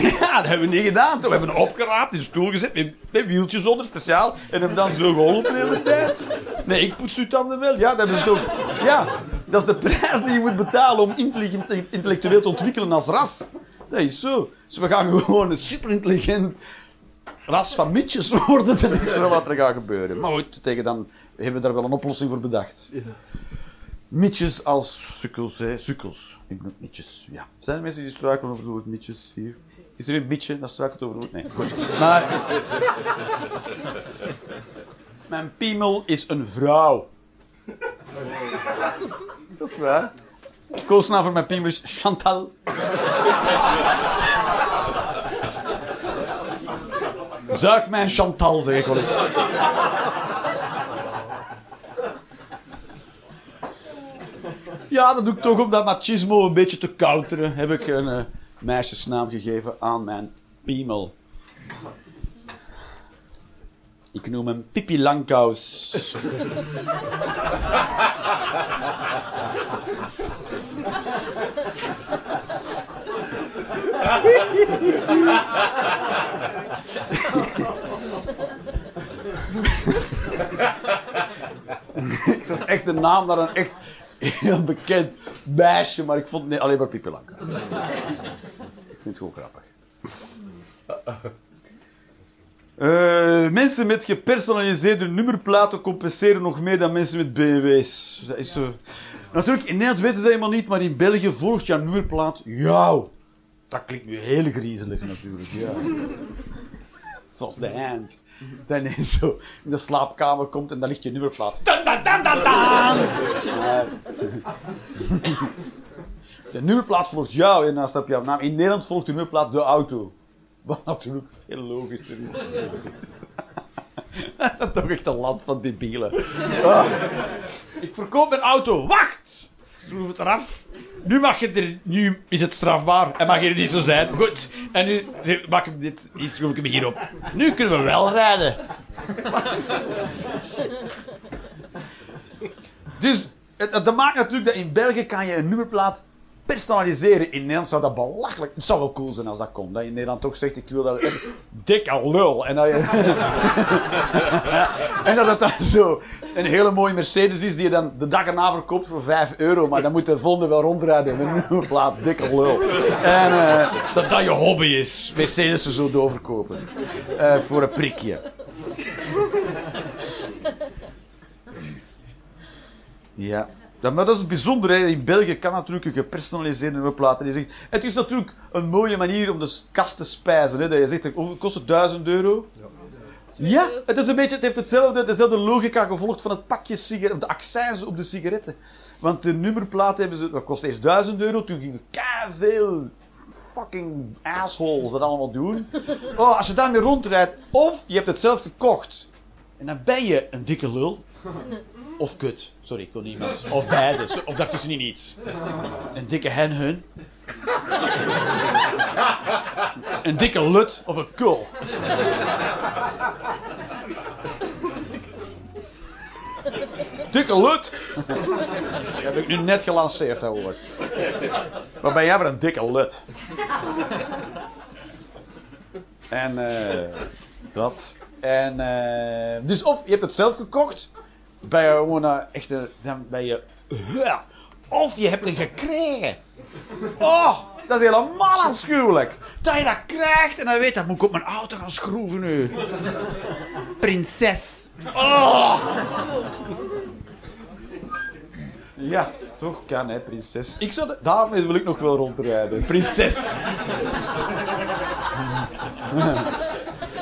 S2: Ja, dat hebben we niet gedaan. We hebben hem opgeraapt, in de stoel gezet, met, met wieltjes onder, speciaal. En hem dan zo geholpen de hele tijd. Nee, ik poets uw tanden wel. Ja, dat hebben ze toch... Ja, dat is de prijs die je moet betalen om intelligent, intellectueel te ontwikkelen als ras. Dat is zo. Dus we gaan gewoon een superintelligent ras van mitjes worden. Dat is er wat er gaat gebeuren. Maar goed, tegen dan hebben we daar wel een oplossing voor bedacht. Mitjes als sukkels, hè. Sukkels. Ik noem mitjes, ja. Zijn er mensen die struikelen over het woord mitjes hier? Is er een mitje dat over het woord? Nee, goed. Maar... Mijn piemel is een vrouw. Dat is waar. Koosnaam voor mijn piemel is Chantal. Zuig mijn Chantal, zeg ik wel eens. Ja, dat doe ik toch om dat machismo een beetje te counteren. Heb ik een eh, meisjesnaam gegeven aan mijn piemel. Ik noem hem Pippi Langkous. ik zag echt de naam naar een echt heel bekend meisje, maar ik vond het alleen maar Pippi Langkous. Ik vind het gewoon grappig. Eh, mensen met gepersonaliseerde nummerplaten compenseren nog meer dan mensen met BMW's. Dat is zo. Natuurlijk, in Nederland weten ze dat helemaal niet, maar in België volgt jouw nummerplaat jou. Dat klinkt nu heel griezelig natuurlijk, ja. Zoals de hand. Dan is zo in de slaapkamer komt en dan ligt je nummerplaat. Dan, dan, dan, dan, dan. De nummerplaat volgt jou en dan staat op jouw naam. In Nederland volgt de nummerplaat de auto. Wat natuurlijk veel logischer is. Dat is dan toch echt een land van debielen. Ah. Ik verkoop mijn auto. Wacht! Schroef het eraf. Nu, mag je er, nu is het strafbaar en mag je er niet zo zijn. Goed. En nu mag ik dit, hier schroef ik hem hierop. Nu kunnen we wel rijden. Dus dat maakt natuurlijk dat in België kan je een nummerplaat personaliseren. In Nederland zou dat belachelijk... Het zou wel cool zijn als dat kon. Dat je in Nederland toch zegt, ik wil dat... Dikke lul. En dat je... en dat het dan zo een hele mooie Mercedes is die je dan de dag erna verkoopt voor 5 euro. Maar dan moet de volgende wel rondrijden met een nummerplaat. Dikke lul. En eh, dat dat je hobby is. Mercedes zo doorverkopen. Eh, voor een prikje. Ja. Ja, maar dat is het bijzondere. hè. In België kan natuurlijk een gepersonaliseerde. En je zegt, het is natuurlijk een mooie manier om de kast te spijzen. Hè? Dat je zegt, kost het? 1000 euro? Ja, het, is een beetje, het heeft hetzelfde, dezelfde logica gevolgd van het pakje sigaretten, de accijns op de sigaretten. Want de nummerplaat hebben ze, dat kost eerst 1000 euro, toen gingen veel fucking assholes dat allemaal doen. Oh, als je daarmee rondrijdt, of je hebt het zelf gekocht, en dan ben je een dikke lul. Of kut. Sorry, ik kon niet iemand. Of beide. Zo- Of daartussenin iets. Een dikke hen hun. Een dikke lut of een kul. Dikke lut. Heb ik nu net gelanceerd, dat woord. Wat ben jij voor een dikke lut? En eh dat. En eh, dus of je hebt het zelf gekocht, ben je gewoon een echte, dan ben je, ja. of je hebt het gekregen. Oh, dat is helemaal afschuwelijk. Dat je dat krijgt en dan weet dat moet ik op mijn auto gaan schroeven nu. Prinses. Oh. Ja, toch kan hè, prinses. Ik zou de- daarmee wil ik nog wel rondrijden. Prinses.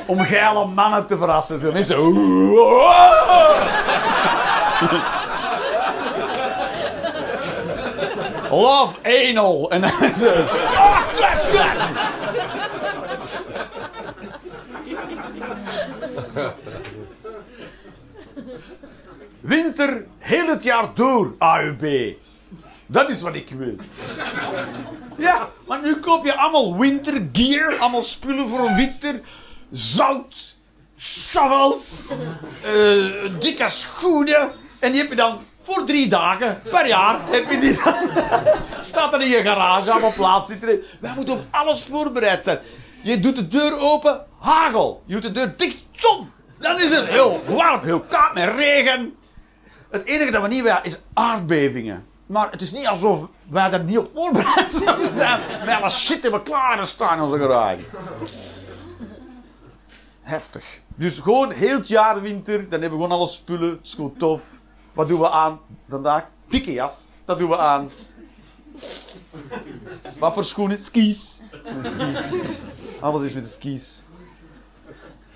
S2: Om geile mannen te verrassen. Zo mensen. Love anal. En dan zo. Oh. Winter, heel het jaar door, AUB. Dat is wat ik wil. Ja, maar nu koop je allemaal wintergear, allemaal spullen voor winter. Zout, shovels, eh, dikke schoenen. En die heb je dan voor drie dagen per jaar. Heb je die dan, staat er in je garage, allemaal plaats zitten. Wij moeten op alles voorbereid zijn. Je doet de deur open, hagel. Je doet de deur dicht, zon. Dan is het heel warm, heel koud met regen. Het enige dat we niet hebben is aardbevingen. Maar het is niet alsof wij daar niet op voorbereid zijn. Met alle shit hebben klaar hebben staan in onze garage. Heftig. Dus gewoon heel het jaar winter. Dan hebben we gewoon alle spullen. Het is gewoon tof. Wat doen we aan vandaag? Dikke jas. Dat doen we aan. Wat voor schoenen? Skis. Skis. Alles is met de skis.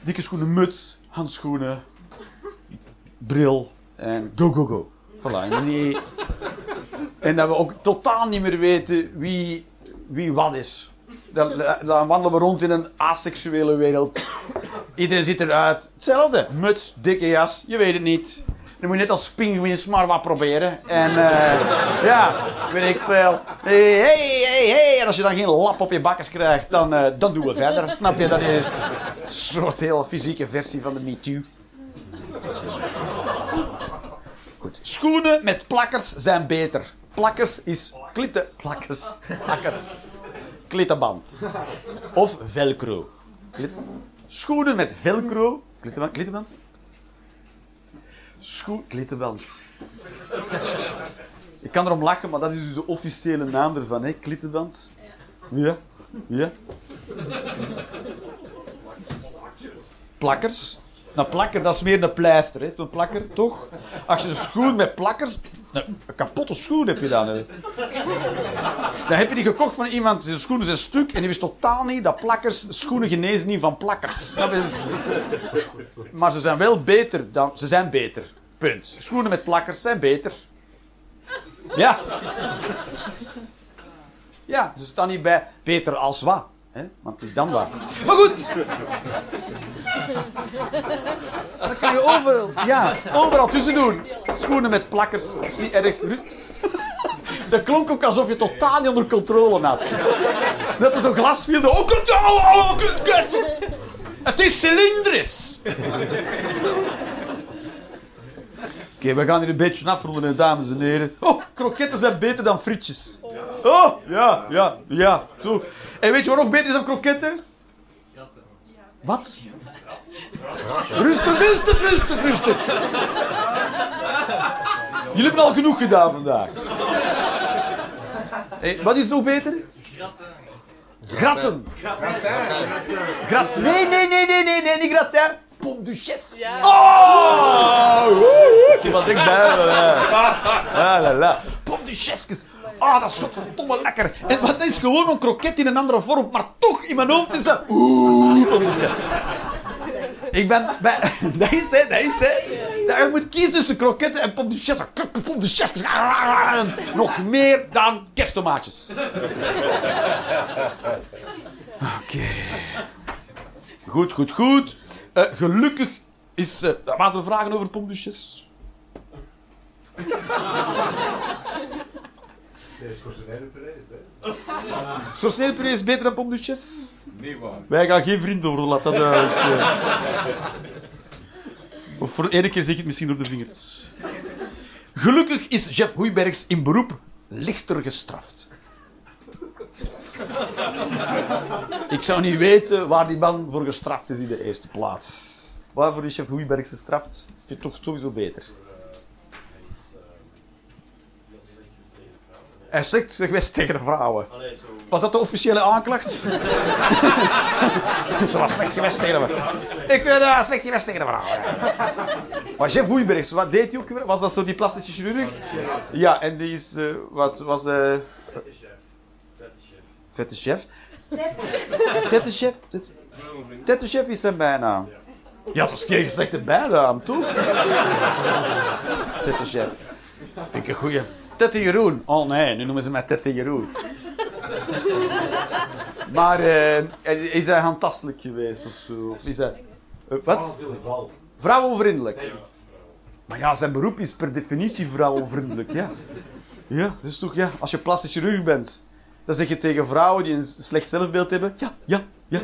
S2: Dikke schoenen, muts, handschoenen, bril en go, go, go. Voilà. En, en dat we ook totaal niet meer weten wie, wie wat is. Dan, wandelen we rond in een asexuele wereld. Iedereen ziet eruit. Hetzelfde. Muts, dikke jas, je weet het niet. Dan moet je net als pinguïns maar wat proberen. En eh, ja, weet ik veel. Hey, hey, hey. En als je dan geen lap op je bakkers krijgt, dan, eh, dan doen we verder. Snap je? Dat is een soort heel fysieke versie van de MeToo. Goed. Schoenen met plakkers zijn beter. Plakkers is klitten... Plakkers. Plakkers. Klittenband. Of velcro. Schoenen met velcro. Klittenband? Klittenband? Schoen... Klittenband. Ik kan erom lachen, maar dat is dus de officiële naam ervan, hè? Klittenband. Ja. Ja. plakkers. Een plakker, dat is meer een pleister, hè? Een plakker, toch? Als je een schoen met plakkers... Een, een kapotte schoen heb je dan? Dan heb je die gekocht van iemand, zijn schoenen zijn stuk en die wist totaal niet dat plakkers, schoenen genezen niet van plakkers. Maar ze zijn wel beter dan... Ze zijn beter. Punt. Schoenen met plakkers zijn beter. Ja. Ja, ze staan niet bij beter als wat. Hè? Want het is dan wat. Maar goed. Dat kan je overal, ja, overal tussen doen. Schoenen met plakkers, dat is niet erg. Dat klonk ook alsof je totaal niet onder controle had. Dat er zo'n glas viel. Oh, kut, oh, oh, kut, kut. Het is cilindrisch. Oké, we gaan hier een beetje afronden, dames en heren. Oh, kroketten zijn beter dan frietjes. Oh, ja, ja, ja. Zo. En weet je wat nog beter is dan kroketten? Wat? Rustig, rustig, rustig, rustig. Jullie hebben al genoeg gedaan vandaag. Wat is nog beter? Gratten. Grat. Nee, nee, nee, nee, nee, nee, niet gratin. Pom duchesse. Oh! woe, Die was echt bij. Ja, la, la. Pom duchesses. Ah, dat is verdomme lekker. En wat is gewoon een kroket in een andere vorm, maar toch in mijn hoofd is dat... Oeh, pom duchesse. Ik ben. Dat is hè, dat is hè. Ja, Je moet kiezen tussen kroketten en pom duchesse. Pom duchesse. Nog meer dan kersttomaatjes. Oké. Goed, goed, goed. Eh, gelukkig is... eh wat we vragen over pompdusjes? Schorsenijnpuree is beter dan pompdusjes?
S5: Nee, waar.
S2: Wij gaan geen vrienden worden, laat dat duidelijk zijn. Of voor de ene keer zeg ik het misschien door de vingers. Gelukkig is Jeff Hoeibergs in beroep lichter gestraft. Ik zou niet weten waar die man voor gestraft is in de eerste plaats. Waarvoor is Jeff Hoeibergs gestraft? Ik vind het toch sowieso beter. Hij is slecht geweest tegen de vrouwen. Was dat de officiële aanklacht? Ze was slecht geweest tegen de vrouwen. Ik dat slecht geweest tegen de vrouwen. Maar Jeff Hoeibergs, wat deed hij ook? weer? Was dat zo die plastische chirurg? Ja, en die is... eh, wat was... eh Vette chef. Tette chef. Tette- Tette chef is zijn bijnaam. Ja, dat is geen slechte bijnaam, toch? Tette chef. Ik een goeie. Tette Jeroen. Oh nee, nu noemen ze mij Tette Jeroen. Maar eh, is hij handtastelijk geweest of zo? Of is hij... eh, wat? Vrouwenvriendelijk. Maar ja, zijn beroep is per definitie vrouwenvriendelijk, ja. Ja, dus toch, ja, als je plastisch chirurg bent, dan zeg je tegen vrouwen die een slecht zelfbeeld hebben, ja, ja, ja.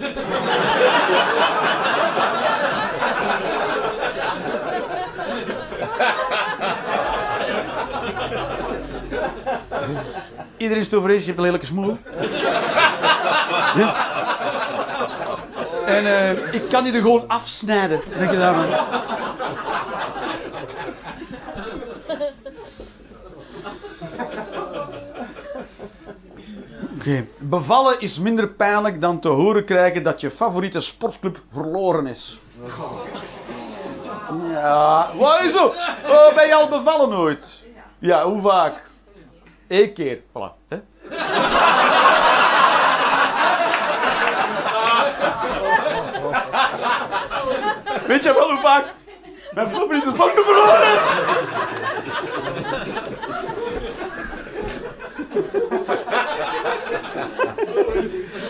S2: Iedereen is over eens, je hebt een lelijke smoel. Ja. En eh, ik kan die er gewoon afsnijden. Denk je daarvan? Oké. Bevallen is minder pijnlijk dan te horen krijgen dat je favoriete sportclub verloren is. Ja, wat is zo? Oh, ben je al bevallen ooit? Ja, hoe vaak? Eén keer. Voilà. Hè? Weet je wel hoe vaak mijn favoriete sportclub verloren is?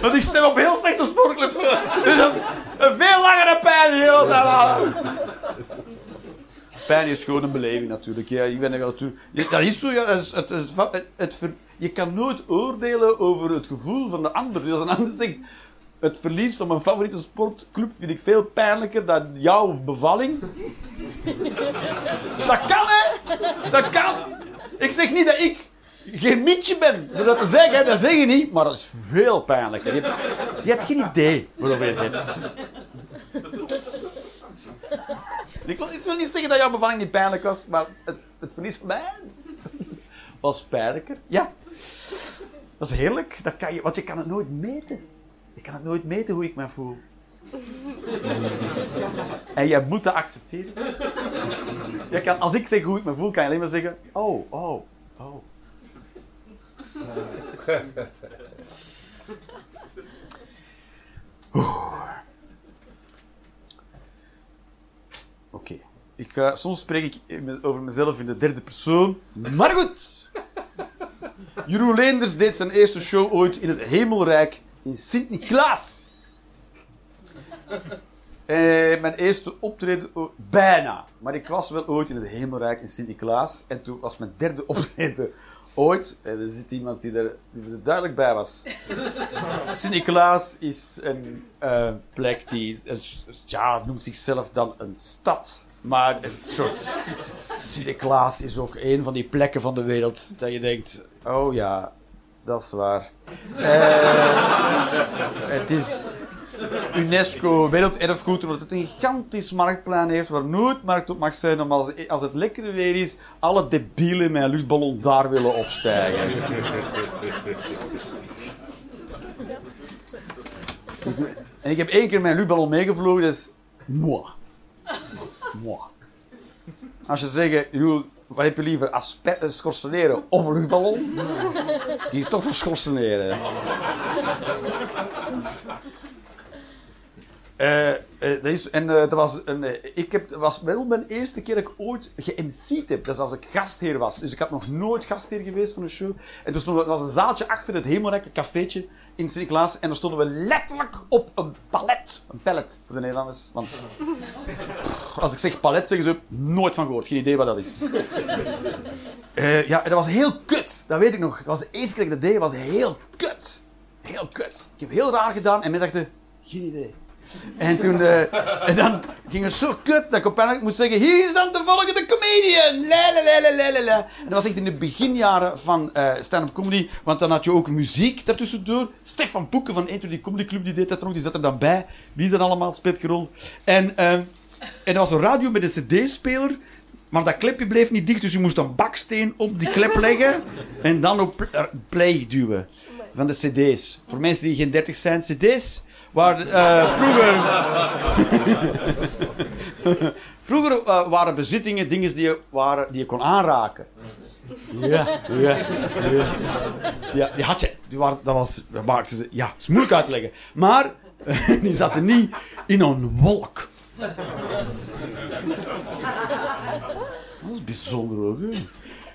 S2: Want ik stem op heel slechte sportclub. Dus dat is een veel langere pijn die heel de tijd aan. Pijn is gewoon een beleving natuurlijk. Ja, ik ben er natuurlijk... Dat is zo, ja. Het, het, het, je kan nooit oordelen over het gevoel van de ander. Dus als een ander zegt... Het verlies van mijn favoriete sportclub vind ik veel pijnlijker dan jouw bevalling. Dat kan, hè? Dat kan. Ik zeg niet dat ik geen mietje ben. Door dat te zeggen, dat zeg je niet. Maar dat is veel pijnlijker. Je hebt, je geen idee waarover je het hebt. Ik wil, ik wil niet zeggen dat jouw bevalling niet pijnlijk was, maar het, het verlies van mij was pijnlijker. Ja. Dat is heerlijk. Dat kan je, want je kan het nooit meten. Je kan het nooit meten hoe ik me voel. En jij moet dat accepteren. Je kan, als ik zeg hoe ik me voel, kan je alleen maar zeggen: Oh, oh, oh. Oeh. Oké. Ik ga- soms spreek ik over mezelf in de derde persoon. Maar goed! Jeroen Leenders deed zijn eerste show ooit in het Hemelrijk in Sint-Niklaas. Eh, mijn eerste optreden, o- bijna. Maar ik was wel ooit in het Hemelrijk in Sint-Niklaas. En toen was mijn derde optreden ooit. En er zit iemand die er, duidelijk bij was. Sint-Niklaas is een eh, plek die, eh, ja, noemt zichzelf dan een stad. Maar een soort. Sint-Niklaas is ook een van die plekken van de wereld dat je denkt: oh ja, dat is waar. Eh, het is UNESCO Werelderfgoed, omdat het een gigantisch marktplein heeft waar nooit markt op mag zijn, omdat als, als het lekker weer is, alle debielen met een luchtballon daar willen opstijgen. En ik heb één keer mijn luchtballon meegevlogen, dus moi. Als je zegt, wat heb je liever, schorseneren of een luchtballon? Kies toch voor schorseneren. Eh, eh, dat is, en eh, was een, eh, ik heb, was wel mijn eerste keer dat ik ooit ge-MC'd heb. Dat is als ik gastheer was. Dus ik had nog nooit gastheer geweest van een show. En toen stonden er was een zaaltje achter het Hemelrijke cafeetje in Sint-Niklaas. En daar stonden we letterlijk op een palet. Een pallet voor de Nederlanders. Want als ik zeg palet, zeggen ze nooit van gehoord. Geen idee wat dat is. Eh, ja, en dat was heel kut. Dat weet ik nog. Dat was de eerste keer dat ik dat deed. was heel kut. Heel kut. Ik heb heel raar gedaan. En mensen dachten, geen idee. En toen, eh, en dan ging het zo kut dat ik uiteindelijk moest zeggen: Hier is dan de volgende comedian! En dat was echt in de beginjaren van eh stand-up comedy, want dan had je ook muziek daartussendoor. Stefan Poeken van Enter die Comedy Club die deed dat er ook, die zat er dan bij. Wie is dat allemaal? Speelt geen rol. En, eh, en er was een radio met een CD-speler. Maar dat klepje bleef niet dicht, dus je moest een baksteen op die klep leggen en dan op eh, play duwen van de CD's. Voor mensen die geen 30 zijn, CD's waar eh, vroeger. vroeger eh, waren bezittingen dingen die je, waren, die je kon aanraken. Ja, ja, ja. Ja, die had je. Die waren, dat was. dat ze, ja, het is moeilijk uit te leggen. Maar die zaten niet in een wolk. Dat is bijzonder ook. hè.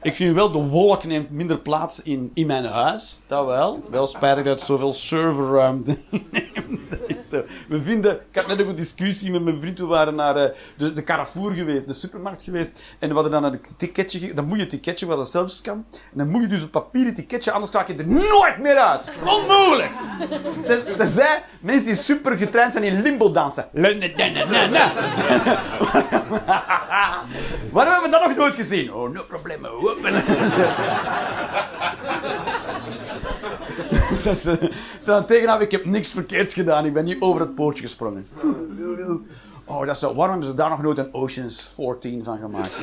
S2: Ik vind wel, de wolk neemt minder plaats in, in mijn huis. Dat wel. Wel spijtig dat het zoveel serverruimte We ik had net ook een discussie met mijn vriend. We waren naar eh, de, de Carrefour geweest, de supermarkt geweest. En we hadden dan een ticketje. Dan moet je een ticketje, wat een zelfscan. En dan moet je dus een papieren ticketje, anders raak je er nooit meer uit. Onmogelijk! Tenzij mensen die super getraind zijn in limbo dansen. Waarom hebben we dat nog nooit gezien? Oh, no problem. Ze ze- ze dan tegenaan, ik heb niks verkeerd gedaan. Ik ben niet over het poortje gesprongen. Oh, dat is zo. Waarom hebben ze daar nog nooit een Oceans 14 van gemaakt?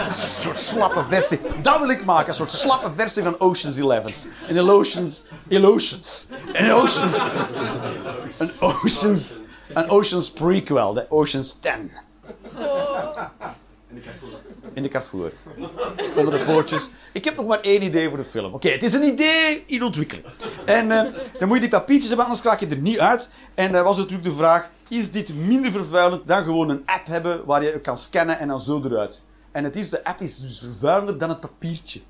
S2: Een soort slappe versie. Dat wil ik maken, een soort slappe versie van Oceans 11. En de Oceans... Oceans. Een Oceans... Een Oceans... Een Oceans prequel, de Oceans 10. In de Carrefour. Onder de poortjes. Ik heb nog maar één idee voor de film. Oké, het is een idee in ontwikkeling. En eh, dan moet je die papiertjes hebben, anders raak je er niet uit. En dan was natuurlijk de vraag, is dit minder vervuilend dan gewoon een app hebben waar je kan scannen en dan zo eruit? En het is, de app is dus vervuilender dan het papiertje.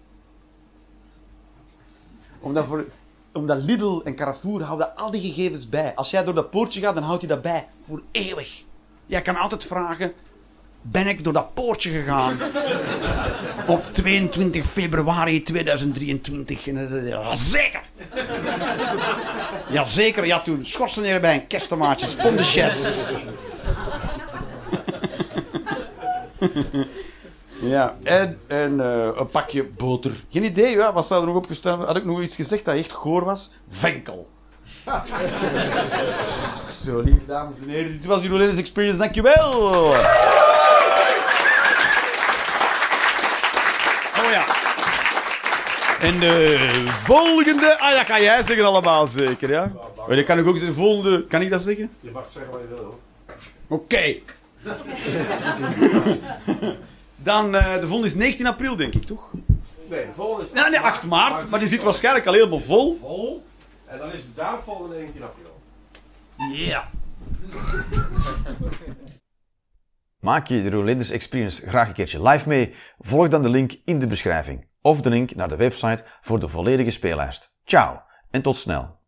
S2: Omdat, voor, omdat Lidl en Carrefour houden al die gegevens bij. Als jij door dat poortje gaat, dan houdt hij dat bij. Voor eeuwig. Jij kan altijd vragen, ben ik door dat poortje gegaan op 22 februari 2023. En dan zei ja, zeker. Jazeker, ja toen schorseneren bij een kersttomaatje, pondesjes. Ja, en, eh, een pakje boter. Geen idee, ja, wat staat er nog opgestaan? Had ik nog iets gezegd dat echt goor was? Venkel. Zo, lieve dames en heren, dit was jullie Experience, dankjewel! Oh ja. En de volgende... Ah, dat kan jij zeggen allemaal zeker, ja? Maar dat kan ik ook zeggen. De volgende... Kan ik dat zeggen?
S5: Je mag zeggen wat je wil hoor.
S2: Oké. Dan, eh, de volgende is 19 april, denk ik, toch?
S5: Nee, de volgende is...
S2: Ja, nee, 8 maart. Maar die zit waarschijnlijk al helemaal vol.
S5: vol. En dan is de daaropvolgende 19 april.
S2: Ja.
S1: Maak je de Rolanders Experience graag een keertje live mee? Volg dan de link in de beschrijving of de link naar de website voor de volledige speellijst. Ciao en tot snel.